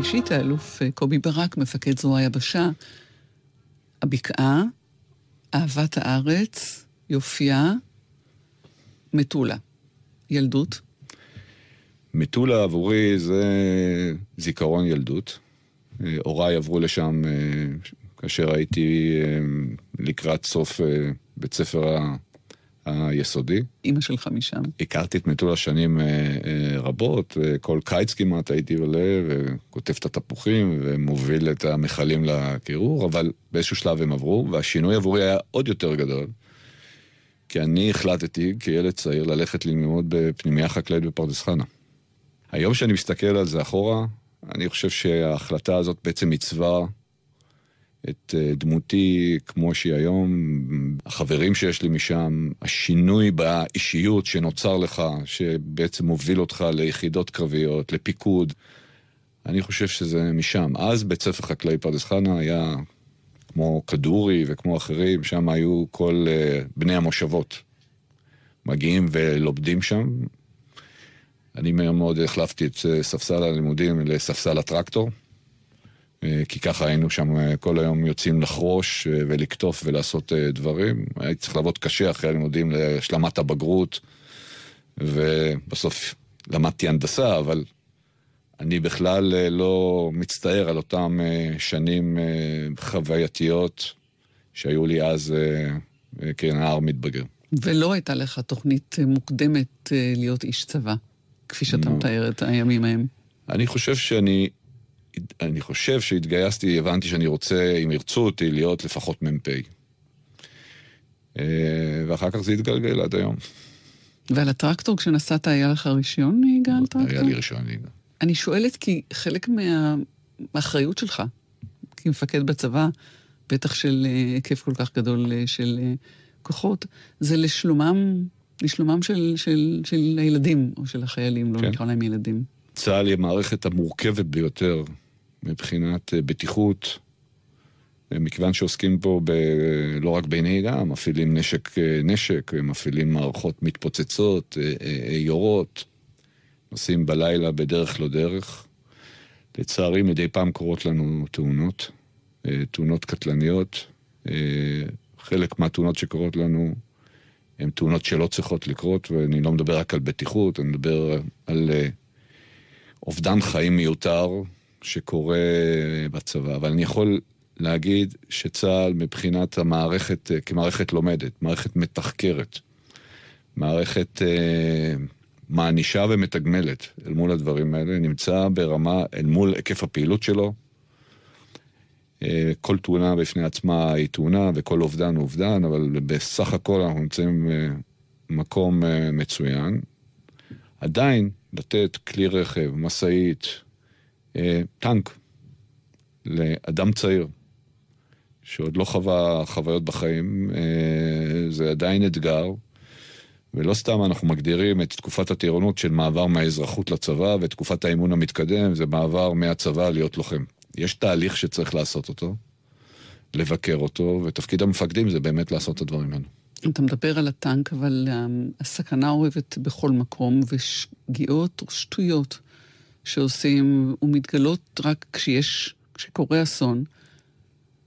אישית, האלוף אה, קובי ברק, מפקד זרוע היבשה, הבקעה, אהבת הארץ, יופייה, מטולה. ילדות.
מטולה עבורי זה זיכרון ילדות. אה, הוריי עברו לשם אה, כאשר הייתי לקראת סוף בית ספר היסודי.
אימא שלך משם.
הכרתי את מטולה שנים אה, אה, רבות, וכל קיץ כמעט הייתי עולה וכותב את התפוחים ומוביל את המכלים לקירור, אבל באיזשהו שלב הם עברו, והשינוי עבורי היה עוד יותר גדול. כי אני החלטתי כילד צעיר ללכת ללמוד בפנימייה חקלאית בפרדס חנה. היום שאני מסתכל על זה אחורה, אני חושב שההחלטה הזאת בעצם עיצבה את אה, דמותי כמו שהיא היום, החברים שיש לי משם, השינוי באישיות שנוצר לך, שבעצם מוביל אותך ליחידות קרביות, לפיקוד. אני חושב שזה משם. אז בית ספר חקלאי פרדס חנה היה כמו כדורי וכמו אחרים, שם היו כל uh, בני המושבות. מגיעים ולומדים שם. אני מהר מאוד החלפתי את uh, ספסל הלימודים לספסל הטרקטור, כי ככה היינו שם uh, כל היום יוצאים לחרוש uh, ולקטוף ולעשות דברים. הייתי צריך לעבוד קשה אחרי הלימודים להשלמת הבגרות, ובסוף למדתי הנדסה, אבל אני בכלל אה, לא מצטער על אותם אה, שנים אה, חווייתיות שהיו לי אז אה, אה, כנער מתבגר.
ולא הייתה לך תוכנית אה, מוקדמת אה, להיות איש צבא, כפי שאתה. מתאר את הימים ההם.
אני חושב שאני, אני חושב שהתגייסתי, הבנתי שאני רוצה, אם ירצו אותי, להיות לפחות מ"פ. אה, ואחר כך זה התגלגל עד היום.
ועל הטרקטור, כשנסעת, היה לך רישיון נהיגה על טרקטור?
היה לי רישיון נהיגה.
אני שואלת כי חלק מה... מהאחריות שלך, כמפקד בצבא, בטח של אה, היקף כל כך גדול אה, של כוחות, זה לשלומם
לשלומם של, של, של הילדים, או של החיילים, לא
כן.
נקרא להם ילדים.
צה"ל היא המערכת המורכבת ביותר מבחינת אה, בטיחות, אה, מכיוון שעוסקים פה ב, לא רק בנהיגה, מפעילים נשק, אה, נשק, מפעילים מערכות מתפוצצות, יורות, נוסעים בלילה בדרך לא דרך. לצערי, מדי פעם קורות לנו תאונות, תאונות קטלניות. חלק מהתאונות שקורות לנו הן תאונות שלא צריכות לקרות, ואני לא מדבר רק על בטיחות, אני מדבר על אובדן חיים מיותר שקורה בצבא. אבל אני יכול להגיד שצה"ל מבחינת המערכת, אה, כמערכת לומדת, מערכת מתחקרת, מערכת אה, מענישה ומתגמלת אל מול הדברים האלה, נמצא ברמה, אל מול היקף הפעילות שלו. אה, כל תאונה בפני עצמה היא תאונה וכל אובדן הוא אובדן, אבל בסך הכל אנחנו נמצאים במקום אה, מצוין. עדיין לתת כלי רכב, משאית, אה, טנק לאדם צעיר, שעוד לא חווה חוויות בחיים, אה, זה עדיין אתגר. ולא סתם אנחנו מגדירים את תקופת הטירונות של מעבר מהאזרחות לצבא, ואת תקופת האימון המתקדם זה מעבר מהצבא להיות לוחם. יש תהליך שצריך לעשות אותו, לבקר אותו, ותפקיד המפקדים זה באמת לעשות את הדברים האלו.
אתה מדבר על הטנק, אבל um, הסכנה אורבת בכל מקום, ושגיאות או שטויות שעושים ומתגלות רק כשיש, כשקורה אסון.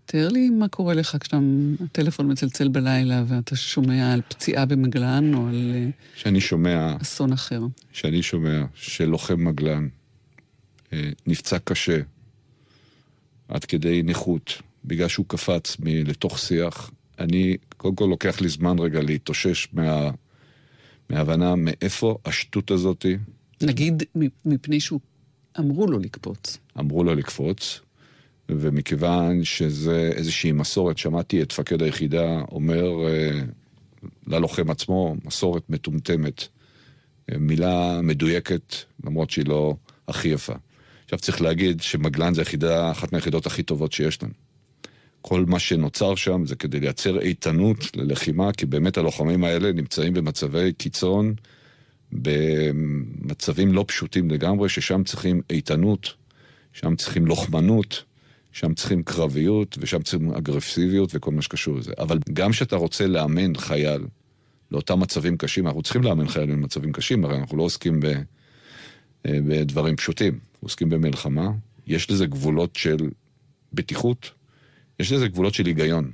תאר לי מה קורה לך כשהטלפון מצלצל בלילה ואתה שומע על פציעה במגלן או על אה,
כשאני שומע,
אסון אחר.
כשאני שומע שלוחם מגלן אה, נפצע קשה עד כדי נכות בגלל שהוא קפץ מ- לתוך שיח, אני קודם כל לוקח לי זמן רגע להתאושש מה, מההבנה מאיפה השטות הזאתי
נגיד מפני שהוא אמרו לו לקפוץ.
אמרו לו לקפוץ, ומכיוון שזה איזושהי מסורת, שמעתי את מפקד היחידה אומר אה, ללוחם עצמו, מסורת מטומטמת, אה, מילה מדויקת, למרות שהיא לא הכי יפה. עכשיו צריך להגיד שמגלן זה היחידה, אחת מהיחידות הכי טובות שיש לנו. כל מה שנוצר שם זה כדי לייצר איתנות ללחימה, כי באמת הלוחמים האלה נמצאים במצבי קיצון, במצבים לא פשוטים לגמרי, ששם צריכים איתנות, שם צריכים לוחמנות, שם צריכים קרביות, ושם צריכים אגרסיביות וכל מה שקשור לזה. אבל גם כשאתה רוצה לאמן חייל לאותם מצבים קשים, אנחנו צריכים לאמן חיילים במצבים קשים, הרי אנחנו לא עוסקים ב, אה, בדברים פשוטים, עוסקים במלחמה. יש לזה גבולות של בטיחות, יש לזה גבולות של היגיון.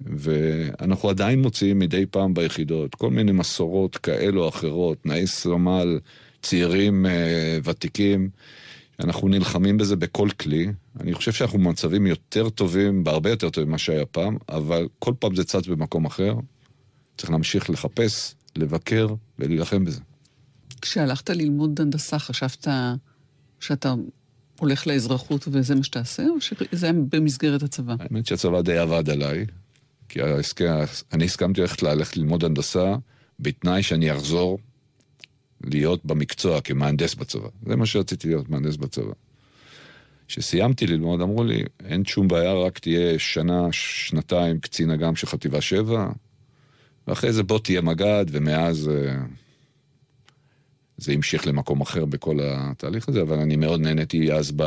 ואנחנו עדיין מוציאים מדי פעם ביחידות כל מיני מסורות כאלו או אחרות, תנאי סמל, צעירים אה, ותיקים. אנחנו נלחמים בזה בכל כלי. אני חושב שאנחנו במצבים יותר טובים, בהרבה יותר טובים ממה שהיה פעם, אבל כל פעם זה צץ במקום אחר. צריך להמשיך לחפש, לבקר ולהילחם בזה.
כשהלכת ללמוד הנדסה, חשבת שאתה הולך לאזרחות וזה מה שתעשה, או שזה היה במסגרת הצבא?
האמת שהצבא די עבד עליי, כי ההסכם, אני הסכמתי ללכת ללכת ללמוד הנדסה בתנאי שאני אחזור להיות במקצוע כמהנדס בצבא. זה מה שרציתי להיות, מהנדס בצבא. כשסיימתי ללמוד, אמרו לי, אין שום בעיה, רק תהיה שנה, שנתיים קצין אג"ם של חטיבה 7, ואחרי זה בוא תהיה מג"ד, ומאז אה, זה המשיך למקום אחר בכל התהליך הזה, אבל אני מאוד נהניתי אז ב,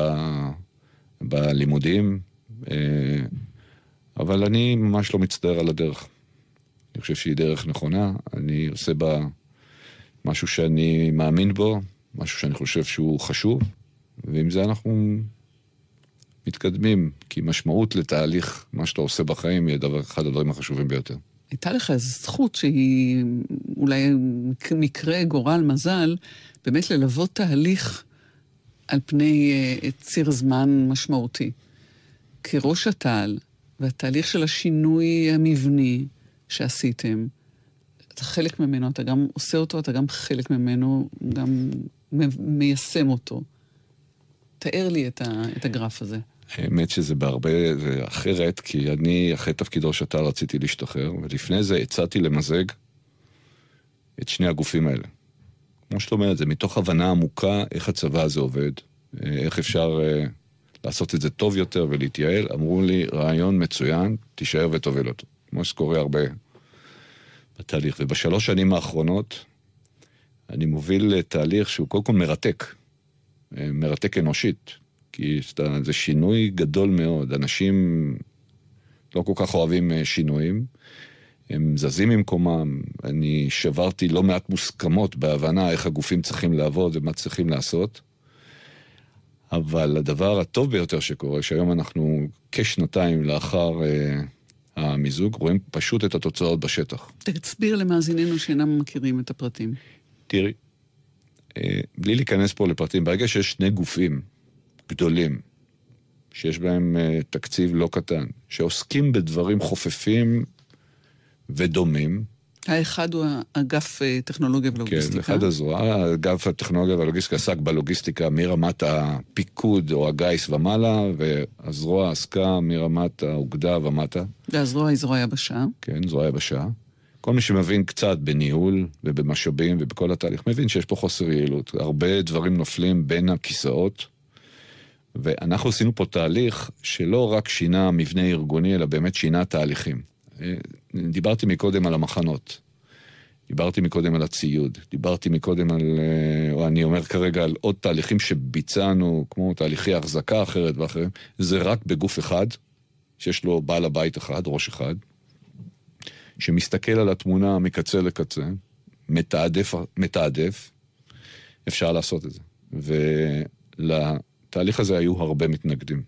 בלימודים, אה, אבל אני ממש לא מצטער על הדרך. אני חושב שהיא דרך נכונה, אני עושה בה משהו שאני מאמין בו, משהו שאני חושב שהוא חשוב, ועם זה אנחנו מתקדמים, כי משמעות לתהליך, מה שאתה עושה בחיים, היא הדבר, אחד הדברים החשובים ביותר.
הייתה לך איזו זכות שהיא אולי מקרה, גורל, מזל, באמת ללוות תהליך על פני אה, ציר זמן משמעותי. כראש התעל, והתהליך של השינוי המבני שעשיתם, אתה חלק ממנו, אתה גם עושה אותו, אתה גם חלק ממנו, גם מיישם אותו. תאר לי את, ה, את הגרף הזה.
האמת שזה בהרבה, זה אחרת, כי אני אחרי תפקיד ראש אתר רציתי להשתחרר, ולפני זה הצעתי למזג את שני הגופים האלה. כמו שאת אומרת, זה מתוך הבנה עמוקה איך הצבא הזה עובד, איך אפשר uh, לעשות את זה טוב יותר ולהתייעל. אמרו לי, רעיון מצוין, תישאר ותוביל אותו. כמו שקורה הרבה התהליך. ובשלוש שנים האחרונות אני מוביל תהליך שהוא קודם כל מרתק, אה, מרתק אנושית, כי זה- זה שינוי גדול מאוד. אנשים לא כל כך אוהבים אה, שינויים, הם זזים ממקומם, אני שברתי לא מעט מוסכמות בהבנה איך הגופים צריכים לעבוד ומה צריכים לעשות. אבל הדבר הטוב ביותר שקורה, שהיום אנחנו כשנתיים לאחר אה, המיזוג, רואים פשוט את התוצאות בשטח.
תסביר למאזיננו שאינם מכירים את הפרטים.
תראי, אה, בלי להיכנס פה לפרטים, ברגע שיש שני גופים גדולים, שיש בהם אה, תקציב לא קטן, שעוסקים בדברים חופפים ודומים,
האחד הוא האגף אה, טכנולוגיה
כן,
ולוגיסטיקה.
אחד הזרוע, אגף הטכנולוגיה והלוגיסטיקה עסק בלוגיסטיקה מרמת הפיקוד או הגיס ומעלה, והזרוע עסקה מרמת האוגדה ומטה,
והזרוע היא זרוע יבשה.
כן, זרוע יבשה. כל מי שמבין קצת בניהול ובמשאבים ובכל התהליך, מבין שיש פה חוסר יעילות. הרבה דברים נופלים בין הכיסאות, ואנחנו עשינו פה תהליך שלא רק שינה מבנה ארגוני, אלא באמת שינה תהליכים. דיברתי מקודם על המחנות. דיברתי מקודם על הציוד, דיברתי מקודם על, אה, או אני אומר כרגע על עוד תהליכים שביצענו, כמו תהליכי החזקה אחרת ואחרים, זה רק בגוף אחד, שיש לו בעל הבית אחד, ראש אחד, שמסתכל על התמונה מקצה לקצה, מתעדף, מתעדף, אפשר לעשות את זה. ולתהליך הזה היו הרבה מתנגדים.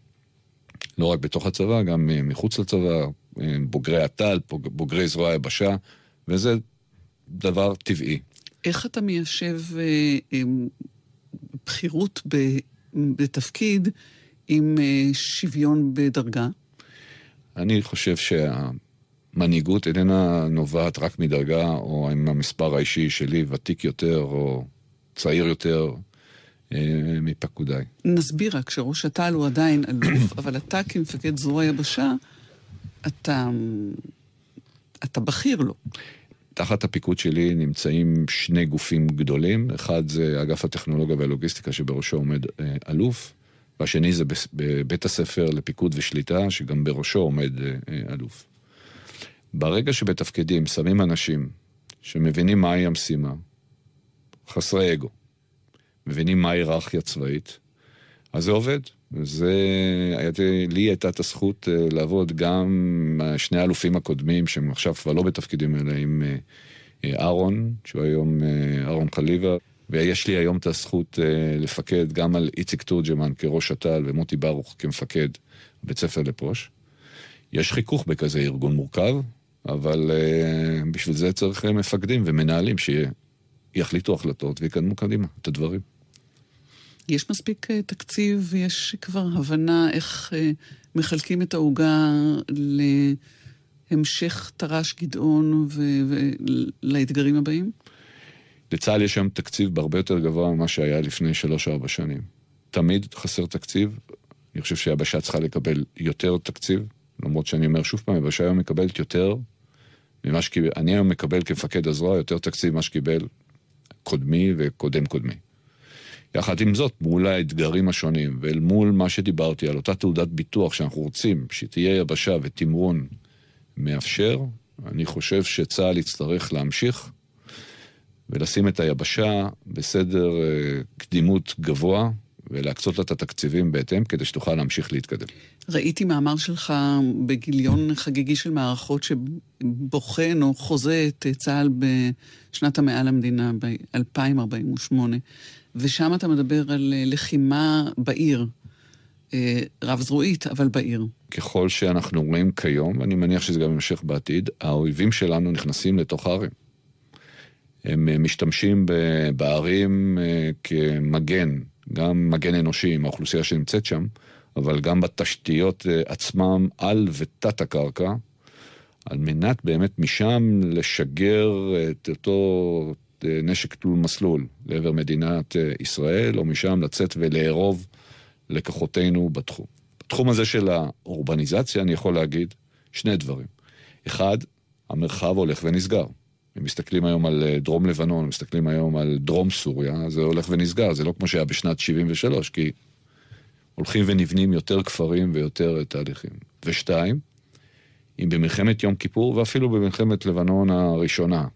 לא רק בתוך הצבא, גם אה, מחוץ לצבא, בוגרי הט"ל, בוג- בוגרי זרוע היבשה, וזה דבר טבעי.
איך אתה מיישב אה, בכירות ב- בתפקיד עם אה, שוויון בדרגה?
אני חושב שהמנהיגות איננה נובעת רק מדרגה, או עם המספר האישי שלי, ותיק יותר או צעיר יותר אה, מפקודיי.
נסביר רק שראש אט"ל הוא עדיין אלוף, אבל אתה כמפקד זרוע יבשה, אתה, אתה בכיר לו.
תחת הפיקוד שלי נמצאים שני גופים גדולים, אחד זה אגף הטכנולוגיה והלוגיסטיקה שבראשו עומד אה, אלוף, והשני זה בבית הספר לפיקוד ושליטה, שגם בראשו עומד אה, אה, אלוף. ברגע שבתפקידים שמים אנשים שמבינים מהי המשימה, חסרי אגו, מבינים מה ההיררכיה צבאית, אז זה עובד. זה, הייתי, לי הייתה את הזכות אה, לעבוד גם שני האלופים הקודמים, שהם עכשיו כבר לא בתפקידים האלה, עם אה, אה, אהרון, שהוא היום אה, אהרון חליבה, ויש לי היום את הזכות לפקד גם על איציק תורג'מן כראש אט"ל ומוטי ברוך כמפקד בית ספר לפוש. יש חיכוך בכזה ארגון מורכב, אבל בשביל זה צריך מפקדים ומנהלים שיחליטו החלטות ויקדמו קדימה את הדברים.
יש מספיק אה, תקציב ויש כבר הבנה איך אה, מחלקים את העוגה להמשך תר"ש גדעון ולאתגרים הבאים?
לצה"ל יש היום תקציב בהרבה יותר גבוה ממה שהיה לפני שלוש-ארבע שנים. תמיד חסר תקציב. אני חושב שהיבשה צריכה לקבל יותר תקציב, למרות שאני אומר שוב פעם, היבשה היום מקבלת יותר ממה שקיבל, אני היום מקבל כמפקד הזרוע יותר תקציב ממה שקיבל קודמי וקודם קודמי. יחד עם זאת, מול האתגרים השונים, ואל מול מה שדיברתי על אותה תעודת ביטוח שאנחנו רוצים שתהיה יבשה ותמרון מאפשר, אני חושב שצה"ל יצטרך להמשיך ולשים את היבשה בסדר אה, קדימות גבוה, ולהקצות לה את התקציבים בהתאם, כדי שתוכל להמשיך להתקדם.
ראיתי מאמר שלך בגיליון חגיגי של מערכות שבוחן או חוזה את צה"ל בשנת המאה למדינה, ב-2048, ושם אתה מדבר על אה, לחימה בעיר, אה, רב-זרועית, אבל בעיר.
ככל שאנחנו רואים כיום, ואני מניח שזה גם יימשך בעתיד, האויבים שלנו נכנסים לתוך הערים. הם אה, משתמשים בערים כמגן, גם מגן אנושי עם האוכלוסייה שנמצאת שם, אבל גם בתשתיות עצמם על ותת הקרקע, על מנת באמת משם לשגר את אותו נשק תלול מסלול לעבר מדינת אה, ישראל, או משם לצאת ולארוב לכוחותינו בתחום. בתחום הזה של האורבניזציה אני יכול להגיד שני דברים. אחד, המרחב הולך ונסגר. אם מסתכלים היום על אה, דרום לבנון, מסתכלים היום על דרום סוריה, זה הולך ונסגר, זה לא כמו שהיה בשנת 73, כי הולכים ונבנים יותר כפרים ויותר תהליכים. ושתיים, אם במלחמת יום כיפור ואפילו במלחמת לבנון הראשונה, אה,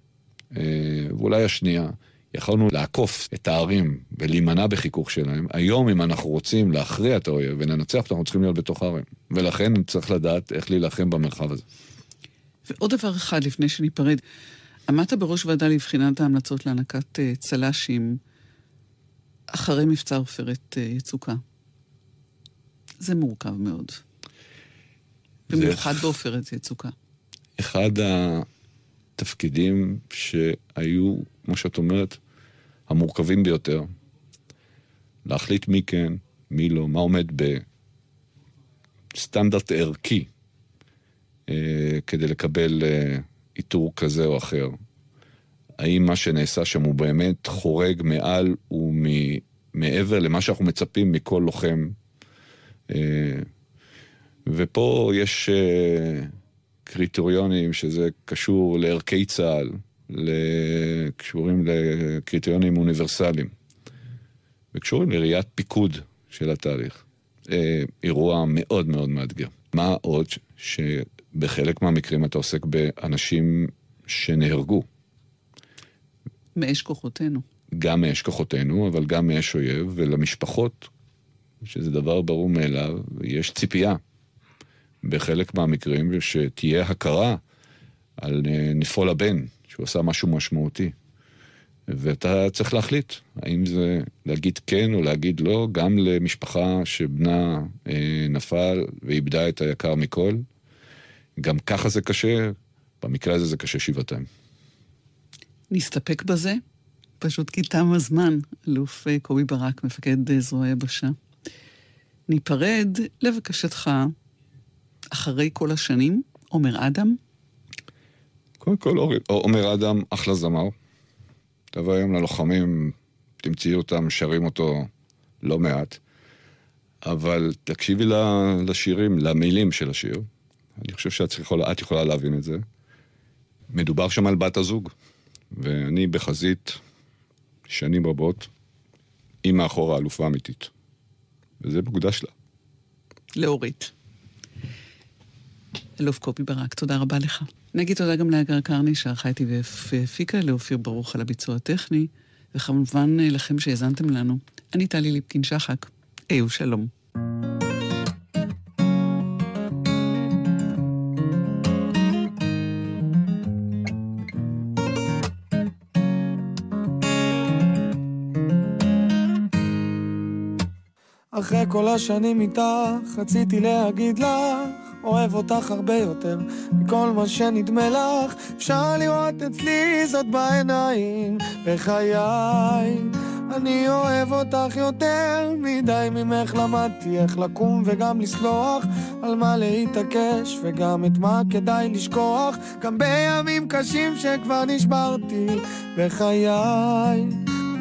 ואולי השנייה, יכולנו לעקוף את הערים ולהימנע בחיכוך שלהם. היום, אם אנחנו רוצים להכריע את האויב ולנצח אותו, אנחנו צריכים להיות בתוך הערים. ולכן צריך לדעת איך להילחם במרחב הזה.
ועוד דבר אחד לפני שניפרד. עמדת בראש ועדה לבחינת ההמלצות להענקת אה, צל"שים אחרי מבצע עופרת אה, יצוקה. זה מורכב מאוד. במיוחד בעופרת יצוקה.
אחד התפקידים שהיו, כמו שאת אומרת, המורכבים ביותר. להחליט מי כן, מי לא, מה עומד בסטנדרט ערכי אה, כדי לקבל אה, איתור כזה או אחר. האם מה שנעשה שם הוא באמת חורג מעל ומעבר למה שאנחנו מצפים מכל לוחם. אה, ופה יש אה, קריטריונים שזה קשור לערכי צה"ל, קשורים לקריטריונים אוניברסליים, וקשורים לראיית פיקוד של התהליך. אה, אירוע מאוד מאוד מאתגר. מה עוד שבחלק מהמקרים אתה עוסק באנשים שנהרגו.
מאש כוחותינו.
גם מאש כוחותינו, אבל גם מאש אויב, ולמשפחות, שזה דבר ברור מאליו, יש ציפייה בחלק מהמקרים שתהיה הכרה על אה, נפול הבן, שהוא עשה משהו משמעותי. ואתה צריך להחליט, האם זה להגיד כן או להגיד לא, גם למשפחה שבנה אה, נפל ואיבדה את היקר מכל. גם ככה זה קשה, במקרה הזה זה קשה שבעתיים.
נסתפק בזה? פשוט כי תם הזמן, אלוף אה, קובי ברק, מפקד אה, זרוע היבשה. ניפרד, לבקשתך, אחרי כל השנים, עומר אדם,
קודם כל, עומר אדם, אחלה זמר. תבוא היום ללוחמים, תמצאי אותם, שרים אותו לא מעט. אבל תקשיבי לשירים, למילים של השיר. אני חושב שאת יכולה, יכולה להבין את זה. מדובר שם על בת הזוג, ואני בחזית שנים רבות, היא מאחור האלופה האמיתית. וזה מוקדש לה.
לאורית. אלוף קובי ברק, תודה רבה לך. נגיד תודה גם לאגר קרני שערכה איתי והפיקה, לאופיר ברוך על הביצוע הטכני, וכמובן אה, לכם שהאזנתם לנו. אני טלי ליפקין-שחק. היו שלום.
אחרי כל השנים איתך, רציתי להגיד לך, אוהב אותך הרבה יותר מכל מה שנדמה לך. אפשר לראות אצלי זאת בעיניים, בחיי. אני אוהב אותך יותר מדי ממך למדתי איך לקום וגם לסלוח על מה להתעקש וגם את מה כדאי לשכוח גם בימים קשים שכבר נשברתי בחיי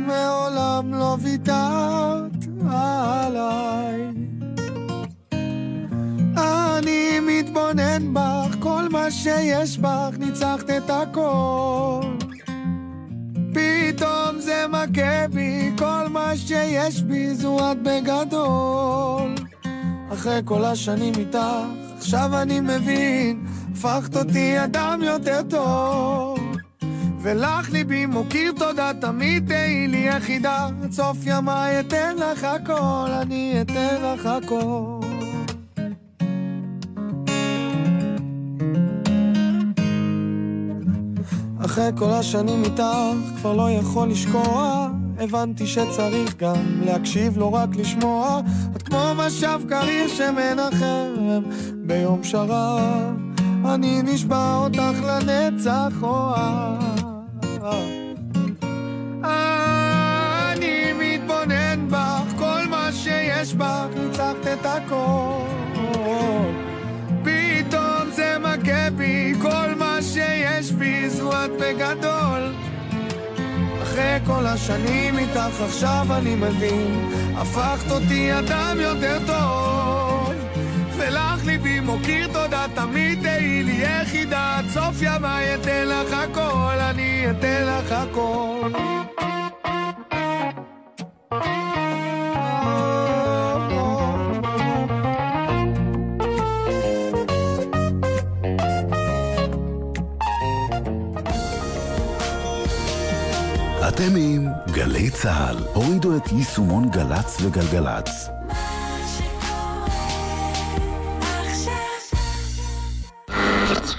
מעולם לא ויתרת עליי. אני מתבונן בך, כל מה שיש בך, ניצחת את הכל. פתאום זה מכה בי, כל מה שיש בי זו את בגדול. אחרי כל השנים איתך, עכשיו אני מבין, הפכת אותי אדם יותר טוב. ולך ליבי מוקיר תודה, תמיד תהי לי יחידה. עד סוף ימיי אתן לך הכל, אני אתן לך הכל. אחרי כל השנים איתך, כבר לא יכול לשקוע. הבנתי שצריך גם להקשיב, לא רק לשמוע. את כמו משב קריר שמנחם ביום שרב. אני נשבע אותך לנצח אוהב. אני מתבונן בך, כל מה שיש בך, ניצחת את הכל. שיש בי זו את בגדול. אחרי כל השנים איתך עכשיו אני מבין, הפכת אותי אדם יותר טוב. ולך ליבי מוקיר תודה, תמיד תהי לי יחידה, עד סוף ימיי אתן לך הכל, אני אתן לך הכל.
אתם עם גלי צה"ל. הורידו את יישומון גל"צ וגלגלצ.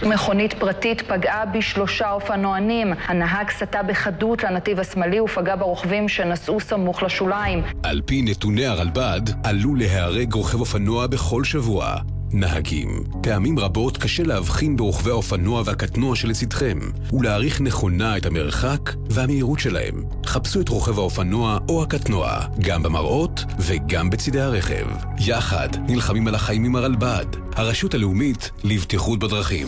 מכונית פרטית פגעה בשלושה אופנוענים. הנהג סטה בחדות לנתיב השמאלי ופגע ברוכבים שנסעו סמוך לשוליים.
על פי נתוני הרלב"ד, עלול להיהרג רוכב אופנוע בכל שבוע. נהגים, פעמים רבות קשה להבחין ברוכבי האופנוע והקטנוע שלצדכם, ולהעריך נכונה את המרחק והמהירות שלהם. חפשו את רוכב האופנוע או הקטנוע, גם במראות וגם בצידי הרכב. יחד נלחמים על החיים עם הרלב"ד, הרשות הלאומית לבטיחות בדרכים.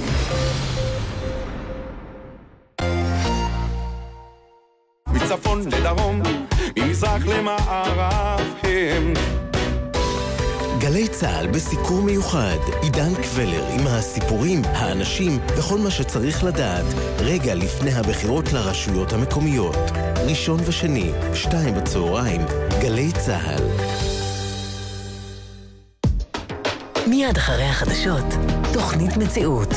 בסיקור מיוחד, עידן קבלר עם הסיפורים, האנשים וכל מה שצריך לדעת רגע לפני הבחירות לרשויות המקומיות. ראשון ושני, שתיים בצהריים, גלי צה"ל.
מיד אחרי החדשות, תוכנית מציאות.